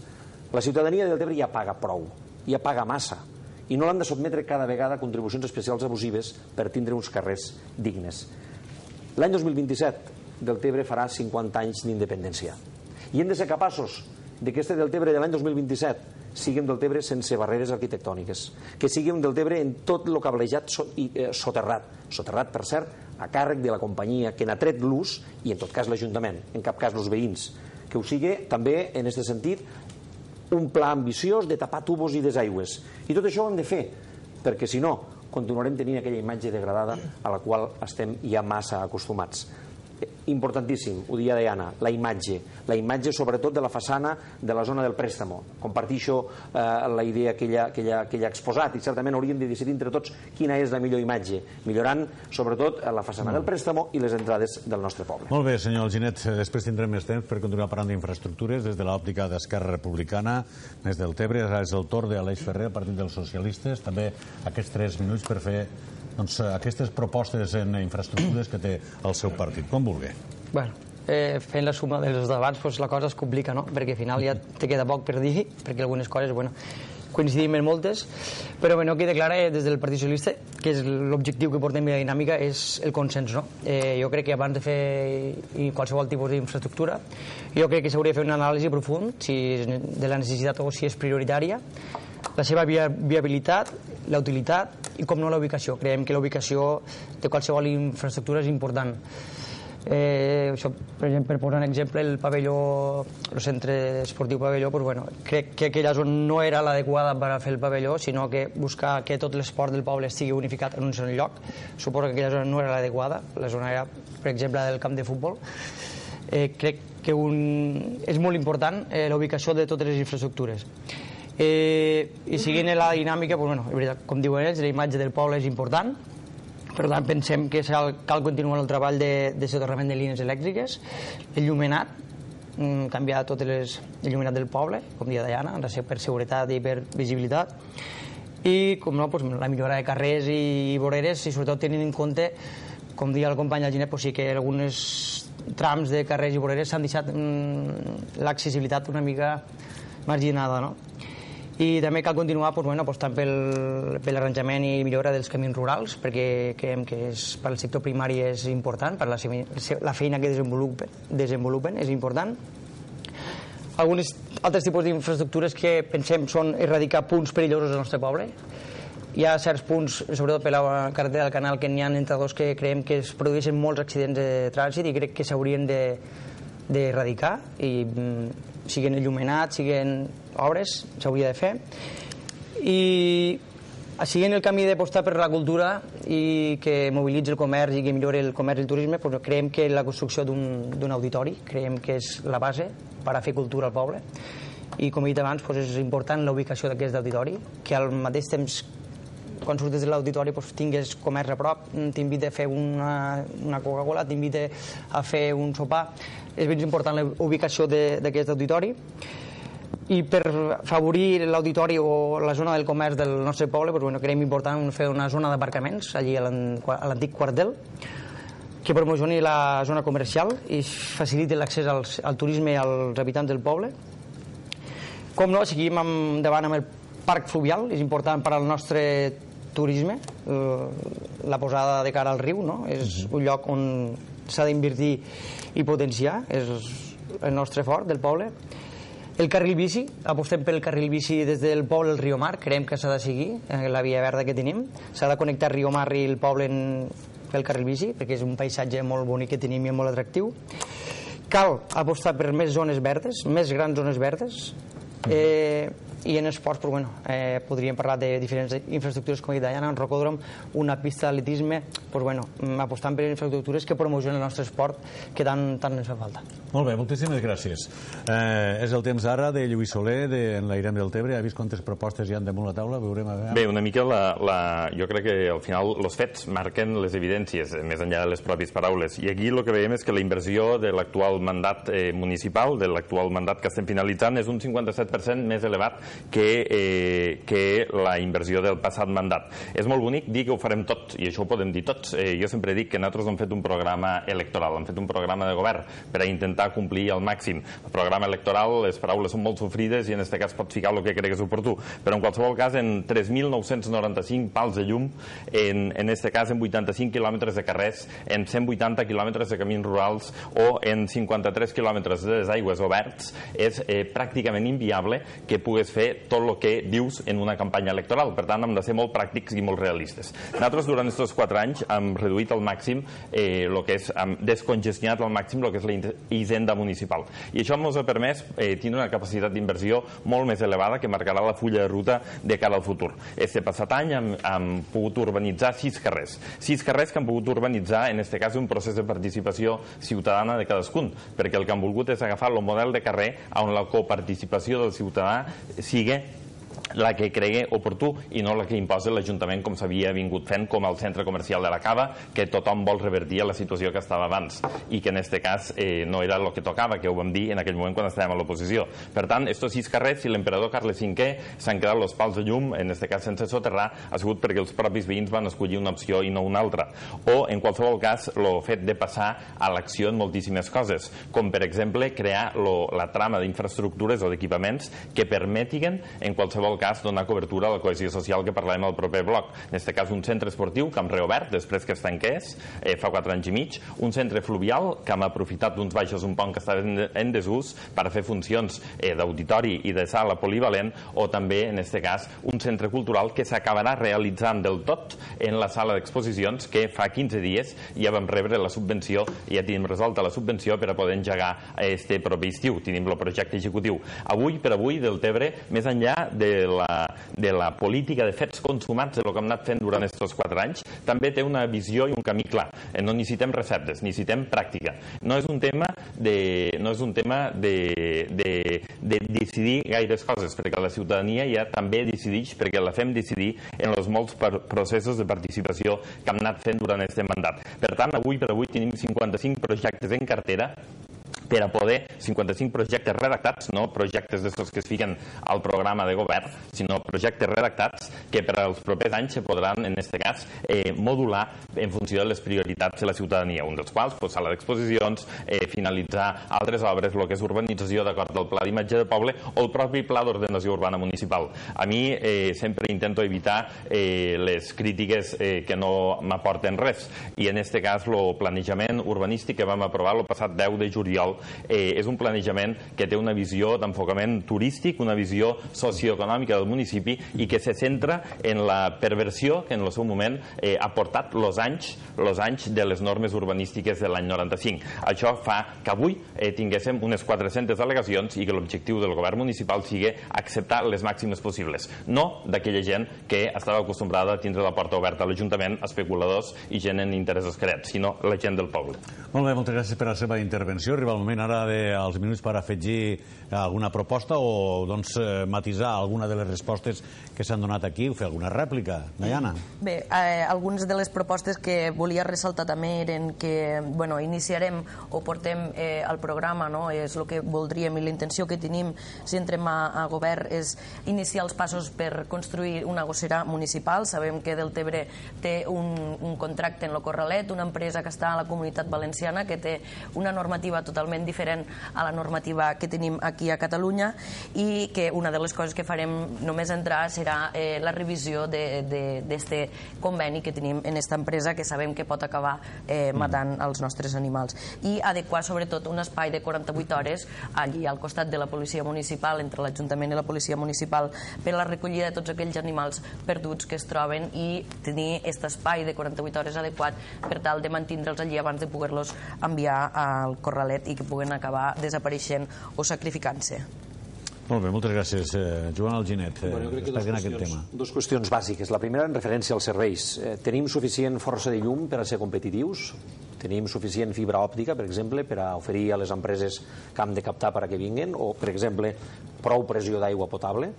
La ciutadania de Deltebre ja paga prou, ja paga massa, i no l'han de sotmetre cada vegada a contribucions especials abusives per tindre uns carrers dignes. L'any 2027 Deltebre farà 50 anys d'independència i hem de ser capaços de que este Deltebre de l'any 2027 siguem del Tebre sense barreres arquitectòniques, que siguem del Tebre en tot el cablejat so, i, eh, soterrat, soterrat, per cert, a càrrec de la companyia que n'ha tret l'ús, i en tot cas l'Ajuntament, en cap cas els veïns, que ho sigui també, en aquest sentit, un pla ambiciós de tapar tubos i desaigües. I tot això ho hem de fer, perquè si no, continuarem tenint aquella imatge degradada a la qual estem ja massa acostumats importantíssim, ho dia Diana, la imatge, la imatge sobretot de la façana de la zona del préstamo. Compartixo eh, la idea que ella, que, ella, que ella ha exposat i certament hauríem de decidir entre tots quina és la millor imatge, millorant sobretot la façana mm. del préstamo i les entrades del nostre poble. Molt bé, senyor Alginet, eh, després tindrem més temps per continuar parlant d'infraestructures des de l'òptica d'Esquerra Republicana, més del Tebre, és el torn d'Aleix Ferrer, Partit dels Socialistes, també aquests tres minuts per fer doncs, eh, aquestes propostes en infraestructures que té el seu partit. Com vulgui. Bueno, eh, fent la suma dels debats pues, la cosa es complica, no? perquè al final ja te queda poc per dir, perquè algunes coses, bueno, coincidim en moltes, però bueno, queda clara eh, des del Partit Socialista que és l'objectiu que portem a dinàmica és el consens. No? Eh, jo crec que abans de fer qualsevol tipus d'infraestructura, jo crec que s'hauria de fer una anàlisi profund si de la necessitat o si és prioritària, la seva viabilitat, la utilitat i com no la ubicació. Creiem que la ubicació de qualsevol infraestructura és important. Eh, això, per exemple, per posar un exemple, el pavelló, el centre esportiu pavelló, pues, bueno, crec que aquella zona no era l'adequada per a fer el pavelló, sinó que buscar que tot l'esport del poble estigui unificat en un sol lloc. Suposo que aquella zona no era l'adequada, la zona era, per exemple, del camp de futbol. Eh, crec que un... és molt important eh, la ubicació de totes les infraestructures. Eh, I seguint la dinàmica, pues, bueno, veritat, com diuen ells, la imatge del poble és important, Per tant, pensem que cal, cal continuar el treball de, de soterrament de línies elèctriques, el llumenat, mm, canviar tot les, el llumenat del poble, com dia Diana, per seguretat i per visibilitat, i com no, doncs, la millora de carrers i voreres i sobretot tenint en compte com deia el company Alginet, doncs sí que algunes trams de carrers i voreres s'han deixat mm, l'accessibilitat una mica marginada no? I també cal continuar doncs, bueno, apostant pel, per l'arranjament i millora dels camins rurals perquè creiem que és, per al sector primari és important, per la, la feina que desenvolupen, desenvolupen és important alguns altres tipus d'infraestructures que pensem són erradicar punts perillosos del nostre poble. Hi ha certs punts, sobretot per la carretera del canal, que n'hi ha entre dos que creiem que es produeixen molts accidents de trànsit i crec que s'haurien d'erradicar de, i mm, siguen il·luminats, siguen obres, s'hauria de fer. I siguent el camí d'apostar per la cultura i que mobilitzi el comerç i que millori el comerç i el turisme, doncs creiem que la construcció d'un auditori, creiem que és la base per a fer cultura al poble. I com he dit abans, doncs és important la ubicació d'aquest auditori, que al mateix temps quan surtes de l'auditori doncs, tingues comerç a prop, t'invita a fer una, una Coca-Cola, t'invita a fer un sopar. És ben important la ubicació d'aquest auditori i per favorir l'auditori o la zona del comerç del nostre poble doncs, bueno, creiem important fer una zona d'aparcaments allí a l'antic quartel que promocioni la zona comercial i faciliti l'accés al turisme als habitants del poble com no, seguim endavant amb el parc fluvial és important per al nostre turisme la posada de cara al riu no? és un lloc on s'ha d'invertir i potenciar és el nostre fort del poble el carril bici, apostem pel carril bici des del poble al Riu Mar, creiem que s'ha de seguir eh, la via verda que tenim. S'ha de connectar Riu Mar i el poble en, pel carril bici, perquè és un paisatge molt bonic que tenim i molt atractiu. Cal apostar per més zones verdes, més grans zones verdes. Eh, i en esports, però bueno, eh, podríem parlar de diferents infraestructures, com he dit un rocòdrom, una pista d'atletisme, doncs bueno, mm, apostant per infraestructures que promocionen el nostre esport, que tant, tant ens fa falta. Molt bé, moltíssimes gràcies. Eh, és el temps ara de Lluís Soler, de l'Airem del Tebre. Ha vist quantes propostes hi han damunt la taula? Veurem a veure. Bé, una mica la, la, jo crec que al final els fets marquen les evidències, més enllà de les pròpies paraules. I aquí el que veiem és que la inversió de l'actual mandat eh, municipal, de l'actual mandat que estem finalitzant, és un 57% més elevat que, eh, que la inversió del passat mandat. És molt bonic dir que ho farem tot, i això ho podem dir tots. Eh, jo sempre dic que nosaltres hem fet un programa electoral, hem fet un programa de govern per a intentar complir al màxim. El programa electoral, les paraules són molt sofrides i en aquest cas pot ficar el que és oportú. Però en qualsevol cas, en 3.995 pals de llum, en, en este cas en 85 quilòmetres de carrers, en 180 quilòmetres de camins rurals o en 53 quilòmetres de desaigües oberts, és eh, pràcticament inviable que pugues fer tot el que dius en una campanya electoral. Per tant, hem de ser molt pràctics i molt realistes. Nosaltres, durant aquests quatre anys, hem reduït al màxim eh, el que és, hem descongestionat al màxim el que és la hisenda municipal. I això ens ha permès eh, tenir una capacitat d'inversió molt més elevada que marcarà la fulla de ruta de cara al futur. Este passat any hem, hem pogut urbanitzar sis carrers. Sis carrers que hem pogut urbanitzar, en aquest cas, un procés de participació ciutadana de cadascun, perquè el que han volgut és agafar el model de carrer on la coparticipació del ciutadà sigui la que cregui oportú i no la que imposa l'Ajuntament com s'havia vingut fent com el centre comercial de la Cava que tothom vol revertir a la situació que estava abans i que en aquest cas eh, no era el que tocava, que ho vam dir en aquell moment quan estàvem a l'oposició. Per tant, estos sis carrers, si l'emperador Carles V s'han quedat els pals de llum, en aquest cas sense soterrar, ha sigut perquè els propis veïns van escollir una opció i no una altra. O, en qualsevol cas, el fet de passar a l'acció en moltíssimes coses, com per exemple crear lo, la trama d'infraestructures o d'equipaments que permetin en qualsevol cas donar cobertura a la cohesió social que parlem al proper bloc. En aquest cas un centre esportiu que hem reobert després que es tanqués eh, fa 4 anys i mig, un centre fluvial que hem aprofitat d'uns baixos un pont que estava en, en desús per fer funcions eh, d'auditori i de sala polivalent o també en aquest cas un centre cultural que s'acabarà realitzant del tot en la sala d'exposicions que fa 15 dies ja vam rebre la subvenció ja tenim resolta la subvenció per a poder engegar este proper estiu. Tenim el projecte executiu. Avui per avui del Tebre, més enllà de la, de la política de fets consumats, de lo que hem anat fent durant aquests quatre anys, també té una visió i un camí clar. Eh, no necessitem receptes, necessitem pràctica. No és un tema de, no és un tema de, de, de decidir gaires coses, perquè la ciutadania ja també decideix, perquè la fem decidir en els molts processos de participació que hem anat fent durant aquest mandat. Per tant, avui per avui tenim 55 projectes en cartera per a poder 55 projectes redactats, no projectes d'estos que es fiquen al programa de govern, sinó projectes redactats que per als propers anys se podran, en aquest cas, eh, modular en funció de les prioritats de la ciutadania, un dels quals, pues, sala d'exposicions, eh, finalitzar altres obres, el que és urbanització d'acord al pla d'imatge de poble o el propi pla d'ordenació urbana municipal. A mi eh, sempre intento evitar eh, les crítiques eh, que no m'aporten res i en aquest cas el planejament urbanístic que vam aprovar el passat 10 de juliol eh, és un planejament que té una visió d'enfocament turístic, una visió socioeconòmica del municipi i que se centra en la perversió que en el seu moment eh, ha portat els anys, los anys de les normes urbanístiques de l'any 95. Això fa que avui eh, tinguéssim unes 400 al·legacions i que l'objectiu del govern municipal sigui acceptar les màximes possibles. No d'aquella gent que estava acostumbrada a tindre la porta oberta a l'Ajuntament, especuladors i gent en interessos crets, sinó la gent del poble. Molt bé, moltes gràcies per la seva intervenció. Arriba el moment ara de, als minuts per afegir alguna proposta o doncs, eh, matisar alguna de les respostes que s'han donat aquí o fer alguna rèplica. Diana. Bé, eh, algunes de les propostes que volia ressaltar també eren que bueno, iniciarem o portem eh, al programa, no? és el que voldríem i la intenció que tenim si entrem a, a govern és iniciar els passos per construir una gossera municipal. Sabem que Deltebre té un, un contracte en lo Corralet, una empresa que està a la comunitat valenciana que té una normativa totalment diferent a la normativa que tenim aquí a Catalunya i que una de les coses que farem només entrar serà eh, la revisió d'aquest conveni que tenim en aquesta empresa que sabem que pot acabar eh, matant els nostres animals. I adequar sobretot un espai de 48 hores allí al costat de la policia municipal entre l'Ajuntament i la policia municipal per la recollida de tots aquells animals perduts que es troben i tenir aquest espai de 48 hores adequat per tal de mantindre'ls allí abans de poder-los enviar al corralet i que puguen acabar desapareixent o sacrificant-se. Molt bé, moltes gràcies. Eh, Joan Alginet, eh, bueno, crec que dos qüestions, aquest tema. Dos qüestions bàsiques. La primera en referència als serveis. Eh, tenim suficient força de llum per a ser competitius? Tenim suficient fibra òptica, per exemple, per a oferir a les empreses que hem de captar per a que vinguin? O, per exemple, prou pressió d'aigua potable?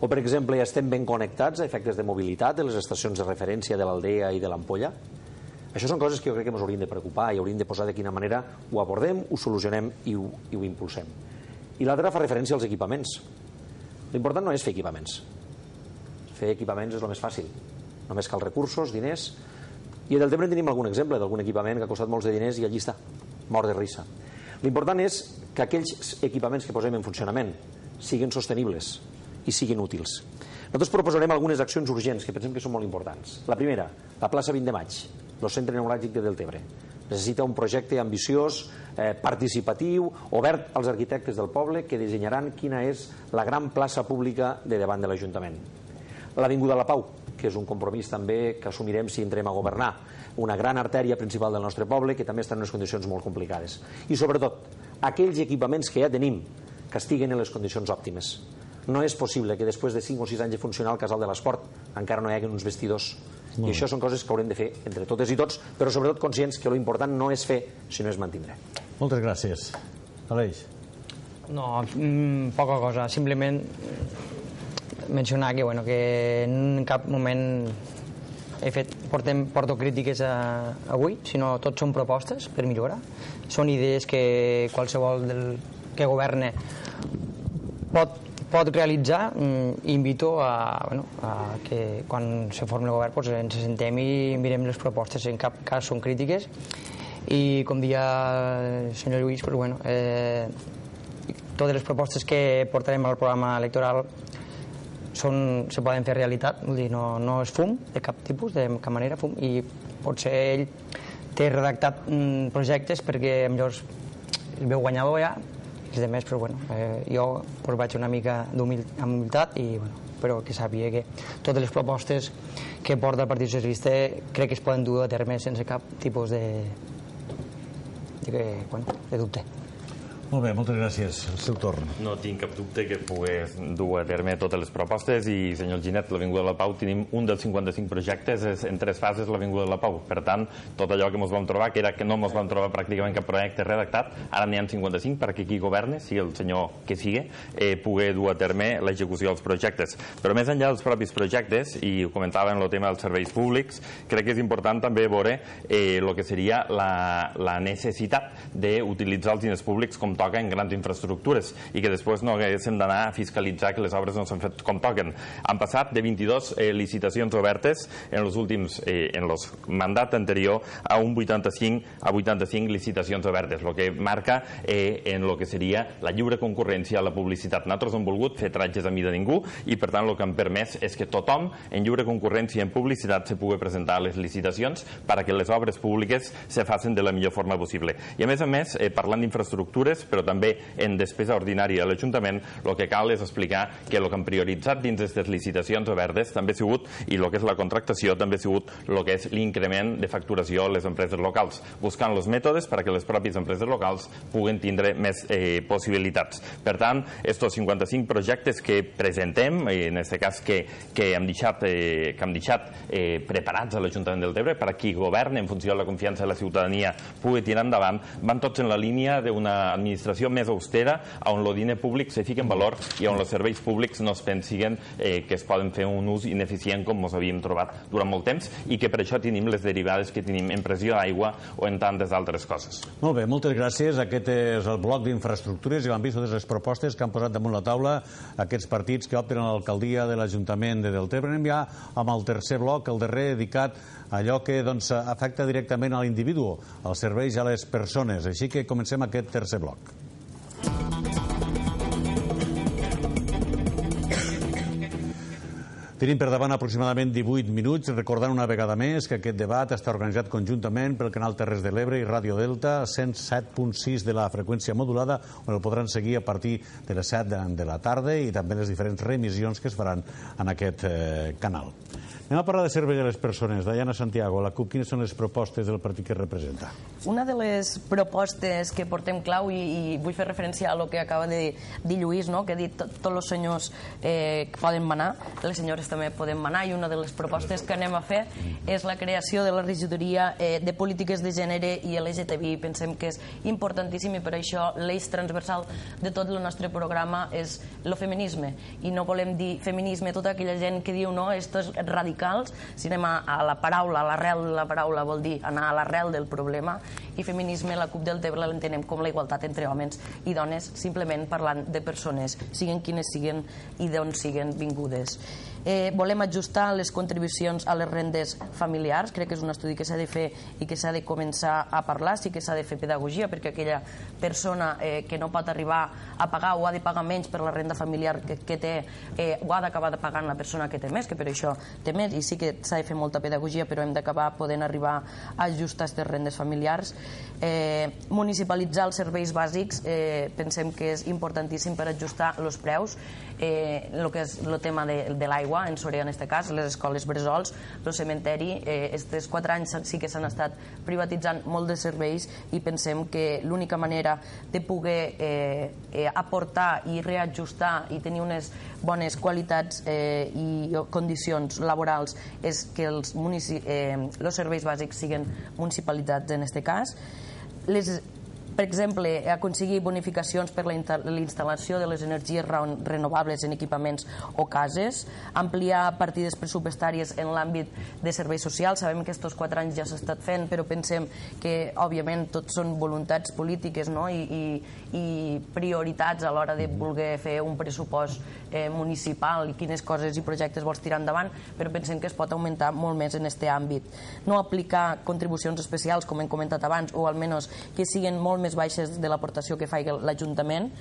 O, per exemple, estem ben connectats a efectes de mobilitat de les estacions de referència de l'Aldea i de l'Ampolla? Això són coses que jo crec que ens haurien de preocupar i hauríem de posar de quina manera ho abordem, ho solucionem i ho, i ho impulsem. I l'altra fa referència als equipaments. L'important no és fer equipaments. Fer equipaments és el més fàcil. Només cal recursos, diners... I a Deltebre tenim algun exemple d'algun equipament que ha costat molts de diners i allí està, mort de risa. L'important és que aquells equipaments que posem en funcionament siguin sostenibles i siguin útils. Nosaltres proposarem algunes accions urgents que pensem que són molt importants. La primera, la plaça 20 de maig el Centre Neuràgic de Deltebre. Necessita un projecte ambiciós, eh, participatiu, obert als arquitectes del poble que dissenyaran quina és la gran plaça pública de davant de l'Ajuntament. L'Avinguda La Pau, que és un compromís també que assumirem si entrem a governar, una gran artèria principal del nostre poble que també està en unes condicions molt complicades. I sobretot, aquells equipaments que ja tenim que estiguen en les condicions òptimes. No és possible que després de 5 o 6 anys de funcionar el Casal de l'Esport encara no hi hagi uns vestidors molt I això són coses que haurem de fer entre totes i tots, però sobretot conscients que l'important no és fer, sinó és mantindre. Moltes gràcies. Aleix. No, mm, poca cosa. Simplement mencionar que, bueno, que en cap moment he fet, portem, porto crítiques a, avui, sinó tot són propostes per millorar. Són idees que qualsevol del, que governe pot pot realitzar mm, invito a, bueno, a que quan se formi el govern pues, ens sentem i mirem les propostes en cap cas són crítiques. I com dia el senyor Lluís pues, bueno, eh, totes les propostes que portarem al programa electoral són, se poden fer realitat vull dir, no, no és fum de cap tipus, de cap manera fum i potser ell té redactat mm, projectes perquè millor el veu guanyador ja els demés, però bueno, eh, jo pues, vaig una mica amb humilitat i bueno, però que sàpiga que totes les propostes que porta el Partit Socialista crec que es poden dur a terme sense cap tipus de, de, bueno, de dubte. Molt bé, moltes gràcies. El seu torn. No tinc cap dubte que pogués dur a terme totes les propostes i, senyor Ginet, l'Avinguda de la Pau tenim un dels 55 projectes és en tres fases l'Avinguda de la Pau. Per tant, tot allò que ens vam trobar, que era que no ens vam trobar pràcticament cap projecte redactat, ara n'hi ha 55 perquè qui governe, si el senyor que sigui, eh, pugui dur a terme l'execució dels projectes. Però més enllà dels propis projectes, i ho en el tema dels serveis públics, crec que és important també veure eh, el que seria la, la necessitat d'utilitzar els diners públics com toca en grans infraestructures i que després no haguéssim d'anar a fiscalitzar que les obres no s'han fet com toquen. Han passat de 22 eh, licitacions obertes en els últims, eh, en els mandat anterior a un 85 a 85 licitacions obertes, el que marca eh, en el que seria la lliure concurrència a la publicitat. Nosaltres hem volgut fer tratges a mi de ningú i per tant el que han permès és que tothom en lliure concurrència en publicitat se pugui presentar a les licitacions perquè les obres públiques se facin de la millor forma possible. I a més a més, eh, parlant d'infraestructures, però també en despesa ordinària a l'Ajuntament, el que cal és explicar que el que han prioritzat dins d'aquestes licitacions obertes també ha sigut, i el que és la contractació, també ha sigut el que és l'increment de facturació a les empreses locals, buscant els mètodes perquè les pròpies empreses locals puguen tindre més eh, possibilitats. Per tant, estos 55 projectes que presentem, en aquest cas que, que hem deixat, eh, que hem deixat eh, preparats a l'Ajuntament del Tebre per a qui governa en funció de la confiança de la ciutadania pugui tirar endavant, van tots en la línia d'una administració administració més austera on el diner públic se fica en valor i on els serveis públics no es pensiguen eh, que es poden fer un ús ineficient com ens havíem trobat durant molt temps i que per això tenim les derivades que tenim en pressió d'aigua o en tantes altres coses. Molt bé, moltes gràcies. Aquest és el bloc d'infraestructures i vam vist totes les propostes que han posat damunt la taula aquests partits que opten a l'alcaldia de l'Ajuntament de Deltebre. Anem ja amb el tercer bloc, el darrer dedicat a allò que doncs, afecta directament a l'individu, als serveis a les persones. Així que comencem aquest tercer bloc. Tenim per davant aproximadament 18 minuts, recordant una vegada més que aquest debat està organitzat conjuntament pel canal Terres de l'Ebre i Ràdio Delta, 107.6 de la freqüència modulada, on el podran seguir a partir de les 7 de la tarda i també les diferents remissions que es faran en aquest eh, canal. Anem a parlar de servei a les persones. Diana Santiago, la CUP, quines són les propostes del partit que representa? Una de les propostes que portem clau, i, i vull fer referència a lo que acaba de dir Lluís, no? que ha dit tots els senyors eh, que poden manar, les senyores també poden manar, i una de les propostes que anem a fer és la creació de la regidoria eh, de polítiques de gènere i LGTBI. Pensem que és importantíssim i per això l'eix transversal de tot el nostre programa és el feminisme. I no volem dir feminisme tota aquella gent que diu no, esto és radical radicals, si anem a, a la paraula, a l'arrel de la paraula vol dir anar a l'arrel del problema, i feminisme, la CUP del Tebre l'entenem com la igualtat entre homes i dones, simplement parlant de persones, siguen quines siguen i d'on siguen vingudes. Eh, volem ajustar les contribucions a les rendes familiars, crec que és un estudi que s'ha de fer i que s'ha de començar a parlar, sí que s'ha de fer pedagogia perquè aquella persona eh, que no pot arribar a pagar o ha de pagar menys per la renda familiar que, que té eh, ho ha d'acabar pagant la persona que té més, que per això té més. I sí que s'ha de fer molta pedagogia però hem d'acabar podent arribar a ajustar aquestes rendes familiars. Eh, municipalitzar els serveis bàsics eh, pensem que és importantíssim per ajustar els preus. Eh, el que és el tema de, de l'aigua en Soria en aquest cas, les escoles bresols el cementeri, eh, estes quatre anys sí que s'han estat privatitzant molt de serveis i pensem que l'única manera de poder eh, eh, aportar i reajustar i tenir unes bones qualitats eh, i condicions laborals és que els, eh, els serveis bàsics siguin municipalitzats en aquest cas. Les per exemple, aconseguir bonificacions per la instal·lació de les energies renovables en equipaments o cases, ampliar partides pressupostàries en l'àmbit de serveis socials. Sabem que aquests quatre anys ja s'ha estat fent, però pensem que, òbviament, tots són voluntats polítiques no? I, i, i prioritats a l'hora de voler fer un pressupost eh, municipal i quines coses i projectes vols tirar endavant, però pensem que es pot augmentar molt més en aquest àmbit. No aplicar contribucions especials, com hem comentat abans, o almenys que siguin molt més més baixes de l'aportació que fa l'Ajuntament,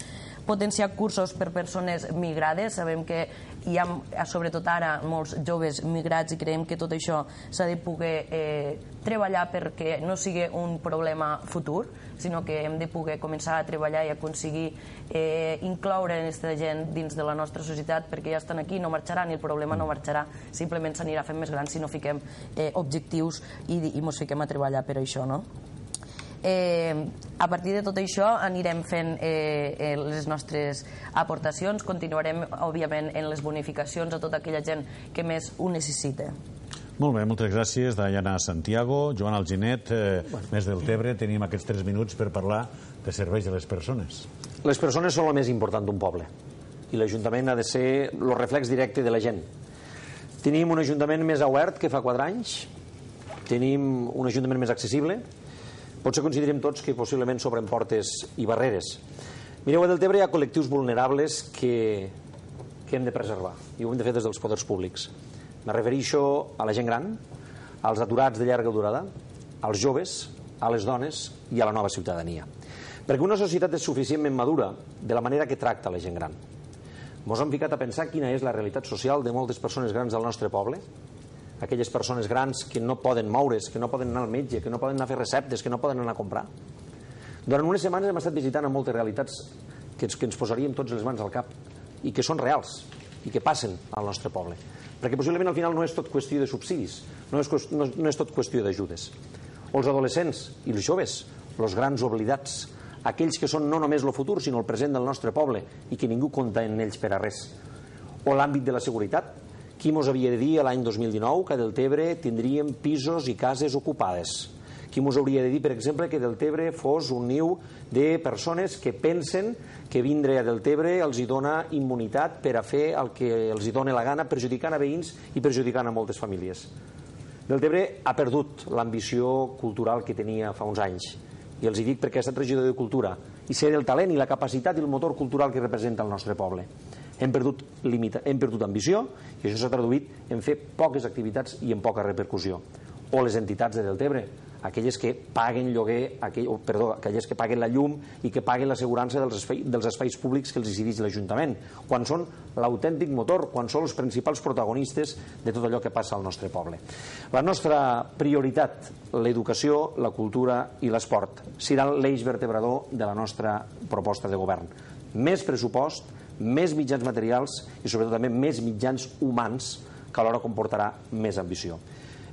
potenciar cursos per persones migrades. Sabem que hi ha, sobretot ara, molts joves migrats i creiem que tot això s'ha de poder eh, treballar perquè no sigui un problema futur, sinó que hem de poder començar a treballar i aconseguir eh, incloure aquesta gent dins de la nostra societat perquè ja estan aquí, no marxaran i el problema no marxarà, simplement s'anirà fent més gran si no fiquem eh, objectius i, i mos fiquem a treballar per això, no? Eh, a partir de tot això anirem fent eh, eh, les nostres aportacions, continuarem, òbviament, en les bonificacions a tota aquella gent que més ho necessita. Molt bé, moltes gràcies, Diana Santiago. Joan Alginet, eh, bueno. més del Tebre, tenim aquests tres minuts per parlar de serveis de les persones. Les persones són el més important d'un poble i l'Ajuntament ha de ser el reflex directe de la gent. Tenim un Ajuntament més obert que fa quatre anys, tenim un Ajuntament més accessible, potser considerem tots que possiblement s'obren portes i barreres. Mireu, a Deltebre hi ha col·lectius vulnerables que, que hem de preservar i ho hem de fer des dels poders públics. Me refereixo a la gent gran, als aturats de llarga durada, als joves, a les dones i a la nova ciutadania. Perquè una societat és suficientment madura de la manera que tracta la gent gran. Ens hem ficat a pensar quina és la realitat social de moltes persones grans del nostre poble, aquelles persones grans que no poden moure's, que no poden anar al metge, que no poden anar a fer receptes, que no poden anar a comprar. Durant unes setmanes hem estat visitant a moltes realitats que ens, que ens posaríem tots les mans al cap i que són reals i que passen al nostre poble perquè possiblement al final no és tot qüestió de subsidis, no és, no, no és tot qüestió d'ajudes. Els adolescents i els joves, els grans oblidats, aquells que són no només el futur, sinó el present del nostre poble i que ningú compta en ells per a res. O l'àmbit de la seguretat, qui mos havia de dir l'any 2019 que a Deltebre tindríem pisos i cases ocupades? Qui mos hauria de dir, per exemple, que Deltebre fos un niu de persones que pensen que vindre a Deltebre els hi dona immunitat per a fer el que els hi dona la gana, perjudicant a veïns i perjudicant a moltes famílies. Deltebre ha perdut l'ambició cultural que tenia fa uns anys. I els hi dic perquè ha estat regidor de Cultura i sé del talent i la capacitat i el motor cultural que representa el nostre poble. Hem perdut, limita, hem perdut ambició i això s'ha traduït en fer poques activitats i en poca repercussió. O les entitats de Deltebre, aquelles que paguen lloguer, aquell, oh, perdó, aquelles que paguen la llum i que paguen l'assegurança dels, espais, dels espais públics que els decideix l'Ajuntament, quan són l'autèntic motor, quan són els principals protagonistes de tot allò que passa al nostre poble. La nostra prioritat, l'educació, la cultura i l'esport, serà l'eix vertebrador de la nostra proposta de govern. Més pressupost, més mitjans materials i sobretot també més mitjans humans que alhora comportarà més ambició.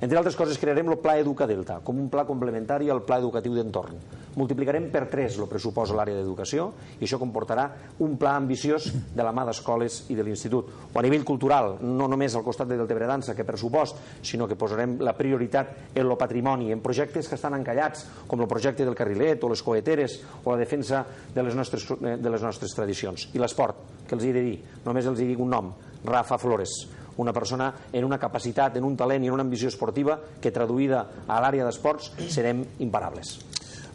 Entre altres coses, crearem el Pla Educa Delta, com un pla complementari al Pla Educatiu d'Entorn. Multiplicarem per 3 el pressupost a l'àrea d'educació i això comportarà un pla ambiciós de la mà d'escoles i de l'Institut. O a nivell cultural, no només al costat de Deltebre Dansa, que pressupost, sinó que posarem la prioritat en el patrimoni, en projectes que estan encallats, com el projecte del carrilet o les coeteres o la defensa de les nostres, de les nostres tradicions. I l'esport, que els he de dir, només els hi dic un nom, Rafa Flores, una persona en una capacitat, en un talent i en una ambició esportiva que traduïda a l'àrea d'esports serem imparables.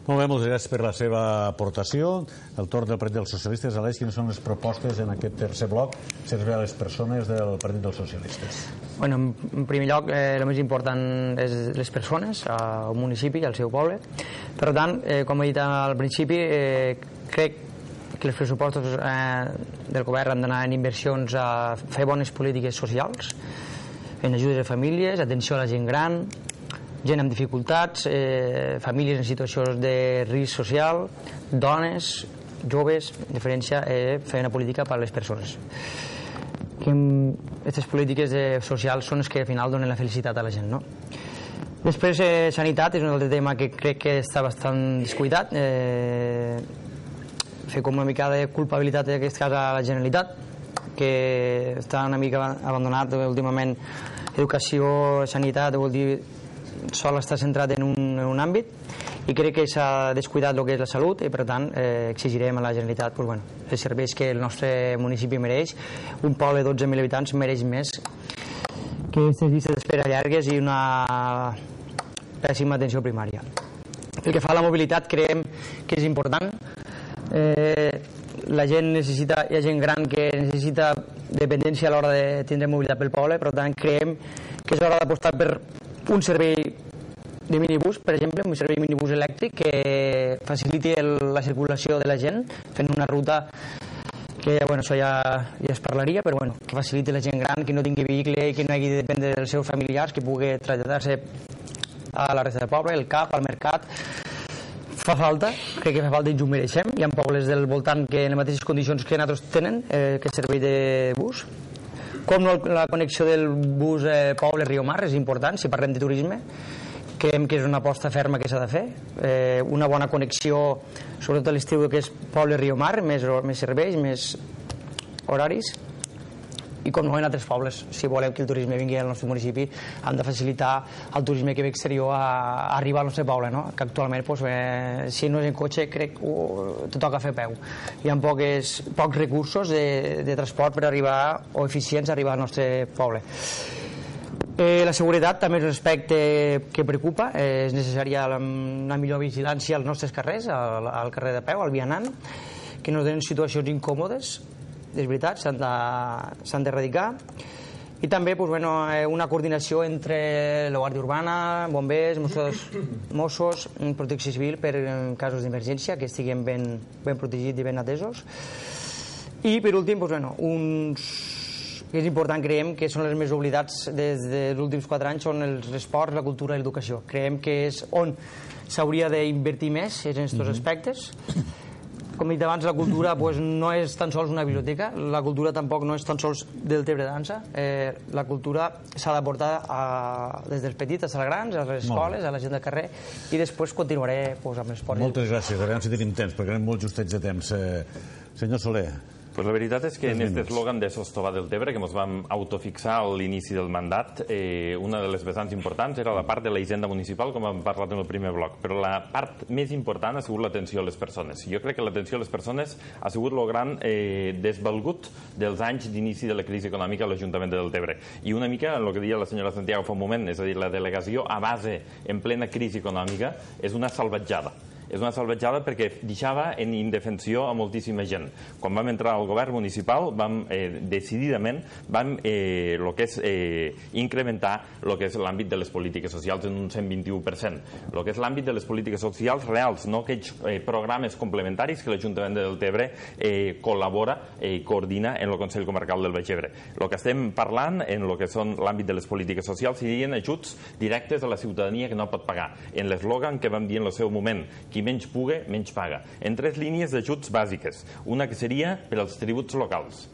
Molt bé, moltes gràcies per la seva aportació. El torn del Partit dels Socialistes. Aleix, quines són les propostes en aquest tercer bloc servei a les persones del Partit dels Socialistes? Bueno, en primer lloc, eh, el més important és les persones, al municipi, al seu poble. Per tant, eh, com he dit al principi, eh, crec que els pressupostos eh, del govern han d'anar en inversions a fer bones polítiques socials, en ajudes a famílies, atenció a la gent gran, gent amb dificultats, eh, famílies en situacions de risc social, dones, joves, en diferència, eh, fer una política per a les persones. Que aquestes polítiques eh, socials són les que al final donen la felicitat a la gent, no? Després, eh, sanitat és un altre tema que crec que està bastant descuidat. Eh, fer com una mica de culpabilitat en aquest cas a la Generalitat que està una mica abandonat últimament educació, sanitat, vol dir sol està centrat en un, en un àmbit i crec que s'ha descuidat el que és la salut i per tant eh, exigirem a la Generalitat pues, bueno, els serveis que el nostre municipi mereix. Un poble de 12.000 habitants mereix més que aquestes llistes d'espera llargues i una pèssima atenció primària. Pel que fa a la mobilitat creiem que és important eh, la gent necessita, hi ha gent gran que necessita dependència a l'hora de tindre mobilitat pel poble, per tant creiem que és hora d'apostar per un servei de minibús, per exemple, un servei minibús elèctric que faciliti el, la circulació de la gent fent una ruta que bueno, això ja, ja es parlaria, però bueno, que faciliti la gent gran, que no tingui vehicle i que no hagi de dependre dels seus familiars, que pugui traslladar-se a la resta del poble, el CAP, al mercat, fa falta, crec que fa falta i ens ho mereixem. Hi ha pobles del voltant que en les mateixes condicions que nosaltres tenen, eh, que servei de bus. Com la connexió del bus eh, poble-Riomar és important, si parlem de turisme. creiem que és una aposta ferma que s'ha de fer, eh, una bona connexió, sobretot a l'estiu que és Poble-Riomar, més, més serveis, més horaris, i com no en altres pobles, si volem que el turisme vingui al nostre municipi, hem de facilitar al turisme que ve exterior a, a arribar al nostre poble, no? que actualment, pues, eh, si no és en cotxe, crec que uh, te toca fer peu. Hi ha poques, pocs recursos de, de transport per arribar, o eficients, a arribar al nostre poble. Eh, la seguretat també és un aspecte que preocupa. Eh, és necessària una millor vigilància als nostres carrers, al, al carrer de peu, al vianant, que no donen situacions incòmodes és veritat, s'han d'erradicar i també pues, bueno, eh, una coordinació entre la Guàrdia Urbana, bombers, Mossos, (coughs) Mossos protecció civil per en casos d'emergència, que estiguem ben, ben protegits i ben atesos. I per últim, pues, bueno, uns que és important, creiem que són els més oblidats des dels últims quatre anys, són els esports, la cultura i l'educació. Creiem que és on s'hauria d'invertir més en aquests mm -hmm. aspectes com he dit abans, la cultura pues, no és tan sols una biblioteca, la cultura tampoc no és tan sols del Tebre Dansa. Eh, la cultura s'ha de portar a, des dels petits als grans, a les escoles, a la gent del carrer, i després continuaré pues, amb l'esport. Moltes gràcies. A veure si tenim temps, perquè anem molt justets de temps. Eh, senyor Soler, Pues la veritat és que en aquest eslògan de Sostova del Tebre, que ens vam autofixar a l'inici del mandat, eh, una de les vessants importants era la part de la hisenda municipal, com hem parlat en el primer bloc, però la part més important ha sigut l'atenció a les persones. Jo crec que l'atenció a les persones ha sigut el gran eh, desvalgut dels anys d'inici de la crisi econòmica a l'Ajuntament de Deltebre. I una mica el que deia la senyora Santiago fa un moment, és a dir, la delegació a base en plena crisi econòmica és una salvatjada és una salvatjada perquè deixava en indefensió a moltíssima gent. Quan vam entrar al govern municipal, vam eh, decididament vam eh, lo que és eh, incrementar el que és l'àmbit de les polítiques socials en un 121%. El que és l'àmbit de les polítiques socials reals, no aquells eh, programes complementaris que l'Ajuntament de Deltebre eh, col·labora i eh, coordina en el Consell Comarcal del Baix Ebre. El que estem parlant en el que són l'àmbit de les polítiques socials serien ajuts directes a la ciutadania que no pot pagar. En l'eslògan que vam dir en el seu moment, qui qui menys puga, menys paga, en tres línies d'ajuts bàsiques. Una que seria per als tributs locals,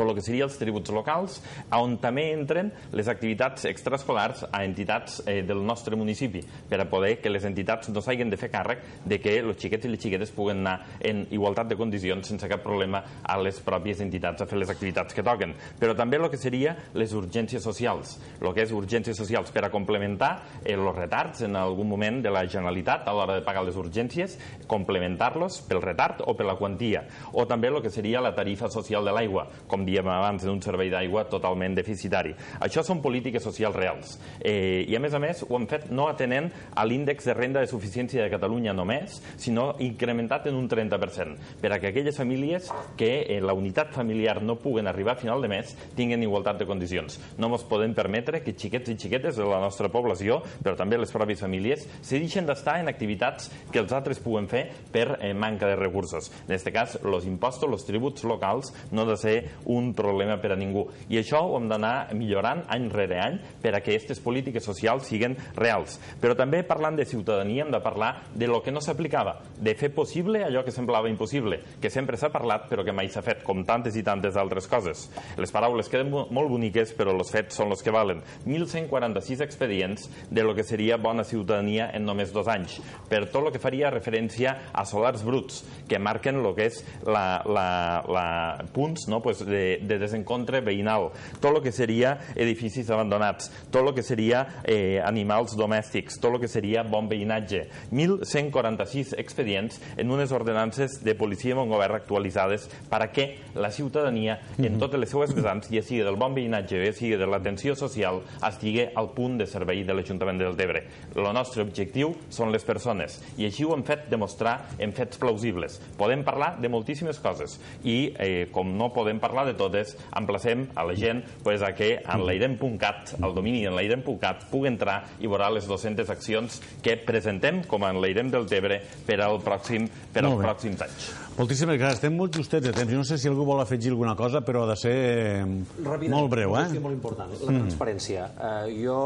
tot el que serien els tributs locals, on també entren les activitats extraescolars a entitats eh, del nostre municipi, per a poder que les entitats no s'hagin de fer càrrec de que els xiquets i les xiquetes puguen anar en igualtat de condicions sense cap problema a les pròpies entitats a fer les activitats que toquen. Però també el que seria les urgències socials, el que és urgències socials per a complementar eh, els retards en algun moment de la Generalitat a l'hora de pagar les urgències, complementar-los pel retard o per la quantia, o també el que seria la tarifa social de l'aigua, com diem abans, d'un servei d'aigua totalment deficitari. Això són polítiques socials reals. Eh, I, a més a més, ho hem fet no atenent a l'índex de renda de suficiència de Catalunya només, sinó incrementat en un 30%, per a que aquelles famílies que en la unitat familiar no puguen arribar a final de mes tinguin igualtat de condicions. No ens podem permetre que xiquets i xiquetes de la nostra població, però també les pròpies famílies, se deixen d'estar en activitats que els altres puguen fer per eh, manca de recursos. En aquest cas, els impostos, els tributs locals, no ha de ser un un problema per a ningú. I això ho hem d'anar millorant any rere any per a que aquestes polítiques socials siguin reals. Però també parlant de ciutadania hem de parlar de lo que no s'aplicava, de fer possible allò que semblava impossible, que sempre s'ha parlat però que mai s'ha fet, com tantes i tantes altres coses. Les paraules queden molt boniques però els fets són els que valen. 1.146 expedients de lo que seria bona ciutadania en només dos anys, per tot el que faria referència a solars bruts, que marquen el que és la, la, la punts no? pues de, de, desencontre veïnal, tot el que seria edificis abandonats, tot el que seria eh, animals domèstics, tot el que seria bon veïnatge. 1.146 expedients en unes ordenances de policia i govern actualitzades per a que la ciutadania, en totes les seues vessants, ja sigui del bon veïnatge, ja sigui de l'atenció social, estigui al punt de servei de l'Ajuntament del Tebre. El nostre objectiu són les persones i així ho hem fet demostrar en fets plausibles. Podem parlar de moltíssimes coses i eh, com no podem parlar de totes, emplacem a la gent pues, a que en l'airem.cat, el domini en l'airem.cat, pugui entrar i veurà les 200 accions que presentem com en l'airem del Tebre per al pròxim, per als pròxims anys. Moltíssimes gràcies. Estem molt justets de temps. Jo no sé si algú vol afegir alguna cosa, però ha de ser Ràpidament, molt breu. Eh? molt important. La mm. transparència. Uh, jo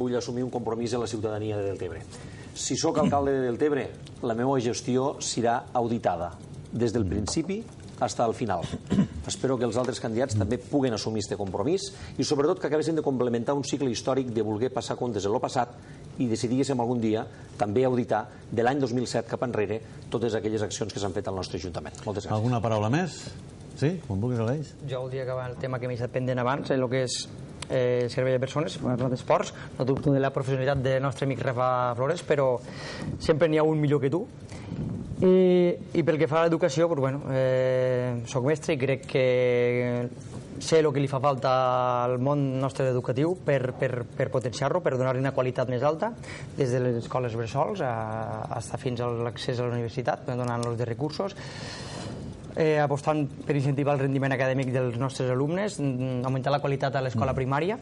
vull assumir un compromís a la ciutadania de Deltebre. Si sóc alcalde de Deltebre, la meva gestió serà auditada des del principi fins al final. (clears throat) Espero que els altres candidats també puguen assumir aquest compromís i sobretot que acabessin de complementar un cicle històric de voler passar comptes en el passat i decidíssim algun dia també auditar de l'any 2007 cap enrere totes aquelles accions que s'han fet al nostre Ajuntament. Moltes gràcies. Alguna paraula més? Sí? Com vulguis, Aleix? Jo voldria acabar el tema que m'he estat pendent abans, el que és eh, servei de persones, parlar d'esports, no dubto de la professionalitat del nostre amic Rafa Flores, però sempre n'hi ha un millor que tu. I, i pel que fa a l'educació, doncs, bueno, eh, soc mestre i crec que sé el que li fa falta al món nostre educatiu per, per, per potenciar-lo, per donar-li una qualitat més alta, des de les escoles bressols a, a fins a l'accés a la universitat, donant-los de recursos eh, apostant per incentivar el rendiment acadèmic dels nostres alumnes, mm, augmentar la qualitat a l'escola primària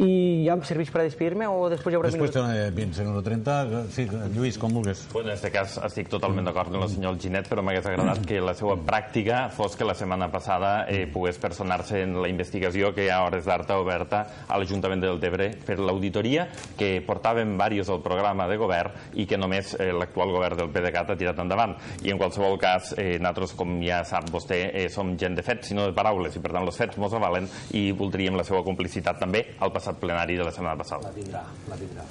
i ja em serveix per despedir-me o després hi haurà Després té 20 segons o 30. Sí, Lluís, com vulguis. Bueno, en aquest cas estic totalment d'acord amb el senyor Ginet, però m'hagués agradat que la seva pràctica fos que la setmana passada eh, pogués personar-se en la investigació que a hores d'arta oberta a l'Ajuntament del Tebre per l'auditoria que portàvem diversos al programa de govern i que només eh, l'actual govern del PDeCAT ha tirat endavant. I en qualsevol cas, eh, nosaltres, com ja sap vostè, eh, som gent de fets, sinó de paraules, i per tant els fets mos avalen i voldríem la seva complicitat també al passat passat plenari de la setmana passada. La tindrà, la tindrà.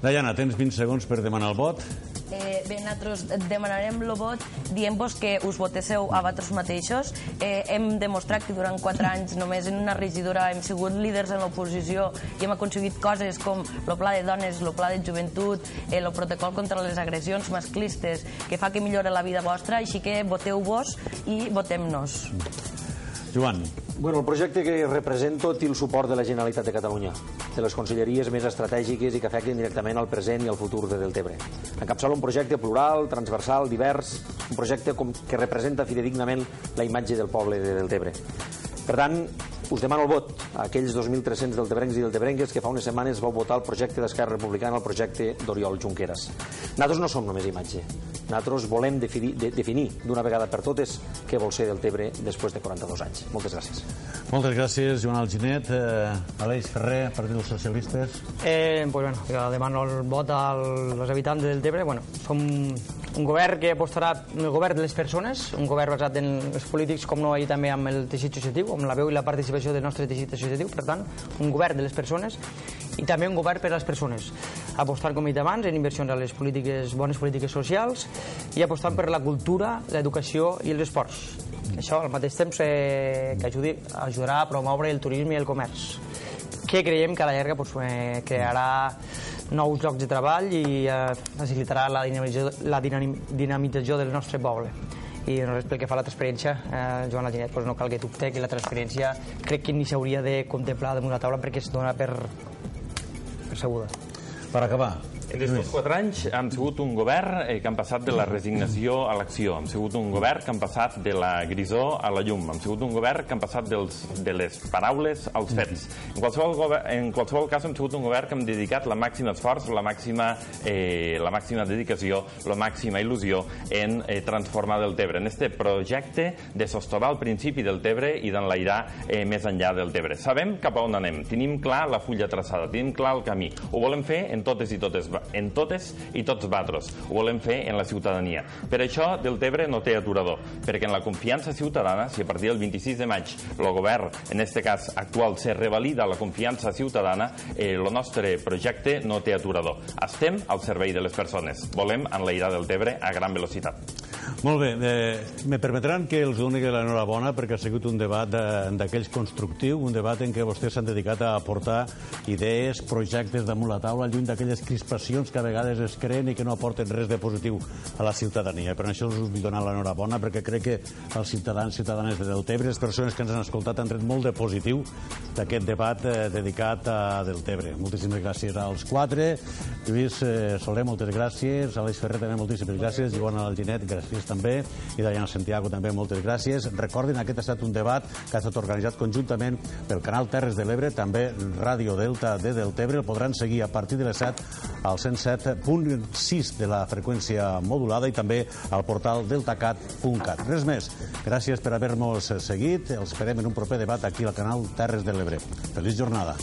Diana, tens 20 segons per demanar el vot. Eh, bé, nosaltres demanarem el vot dient-vos que us votesseu a vosaltres mateixos. Eh, hem demostrat que durant 4 anys només en una regidora hem sigut líders en l'oposició i hem aconseguit coses com el pla de dones, el pla de joventut, eh, el protocol contra les agressions masclistes, que fa que millore la vida vostra, així que voteu-vos i votem-nos. Joan. Bueno, el projecte que represento té el suport de la Generalitat de Catalunya, de les conselleries més estratègiques i que afecten directament al present i al futur de Deltebre. Encapçala un projecte plural, transversal, divers, un projecte com que representa fidedignament la imatge del poble de Deltebre. Per tant, us demano el vot a aquells 2.300 deltebrencs i deltebrenques que fa unes setmanes vau votar el projecte d'Esquerra Republicana, el projecte d'Oriol Junqueras. Nosaltres no som només imatge. Nosaltres volem definir, de, definir d'una vegada per totes què vol ser Deltebre després de 42 anys. Moltes gràcies. Moltes gràcies, Joan Alginet. Eh, Aleix Ferrer, Partit dels Socialistes. Eh, pues bueno, demano el vot als habitants del Deltebre. Bueno, som un govern que apostarà el govern de les persones, un govern basat en els polítics, com no, i també amb el teixit associatiu, amb la veu i la participació del nostre teixit associatiu. Per tant, un govern de les persones i també un govern per a les persones. Apostant, com he dit abans, en inversions a les polítiques, bones polítiques socials i apostant per la cultura, l'educació i els esports. Això, al mateix temps, eh, que ajudi, ajudarà a promoure el turisme i el comerç que creiem que a la llarga pues, eh, crearà nous llocs de treball i eh, facilitarà la dinamització, la dinamització del nostre poble i res pel que fa a la transparència, eh, Joan Laginet, doncs no cal que dubte que la transparència crec que ni s'hauria de contemplar damunt la taula perquè es dona per, percebuda. Per acabar, en aquests quatre anys hem sigut un govern eh, que han passat de la resignació a l'acció, hem sigut un govern que han passat de la grisó a la llum, hem sigut un govern que han passat dels, de les paraules als fets. En qualsevol, govern, en qualsevol cas hem sigut un govern que hem dedicat la màxima esforç, la màxima, eh, la màxima dedicació, la màxima il·lusió en eh, transformar del Tebre, en este projecte de sostovar el principi del Tebre i d'enlairar eh, més enllà del Tebre. Sabem cap a on anem, tenim clar la fulla traçada, tenim clar el camí, ho volem fer en totes i totes en totes i tots vosaltres. Ho volem fer en la ciutadania. Per això Deltebre no té aturador, perquè en la confiança ciutadana, si a partir del 26 de maig el govern, en aquest cas actual, se revalida la confiança ciutadana, eh, el nostre projecte no té aturador. Estem al servei de les persones. Volem enlairar Deltebre a gran velocitat. Molt bé, eh, me permetran que els doni l'enhorabona perquè ha sigut un debat d'aquells constructiu, un debat en què vostès s'han dedicat a aportar idees, projectes damunt la taula, lluny d'aquelles crispacions decisions que a vegades es creen i que no aporten res de positiu a la ciutadania. Per això us vull donar l'enhorabona, perquè crec que els ciutadans ciutadanes de Deltebre, les persones que ens han escoltat, han tret molt de positiu d'aquest debat eh, dedicat a Deltebre. Moltíssimes gràcies als quatre. Lluís eh, Soler, moltes gràcies. Aleix Ferrer, també moltíssimes gràcies. Joan Alginet, gràcies també. I Diana Santiago, també moltes gràcies. Recordin, aquest ha estat un debat que ha estat organitzat conjuntament pel canal Terres de l'Ebre, també Ràdio Delta de Deltebre. El podran seguir a partir de les 7 al 107.6 de la freqüència modulada i també al portal deltacat.cat. Res més. Gràcies per haver-nos seguit. Els esperem en un proper debat aquí al canal Terres de l'Ebre. Feliç jornada.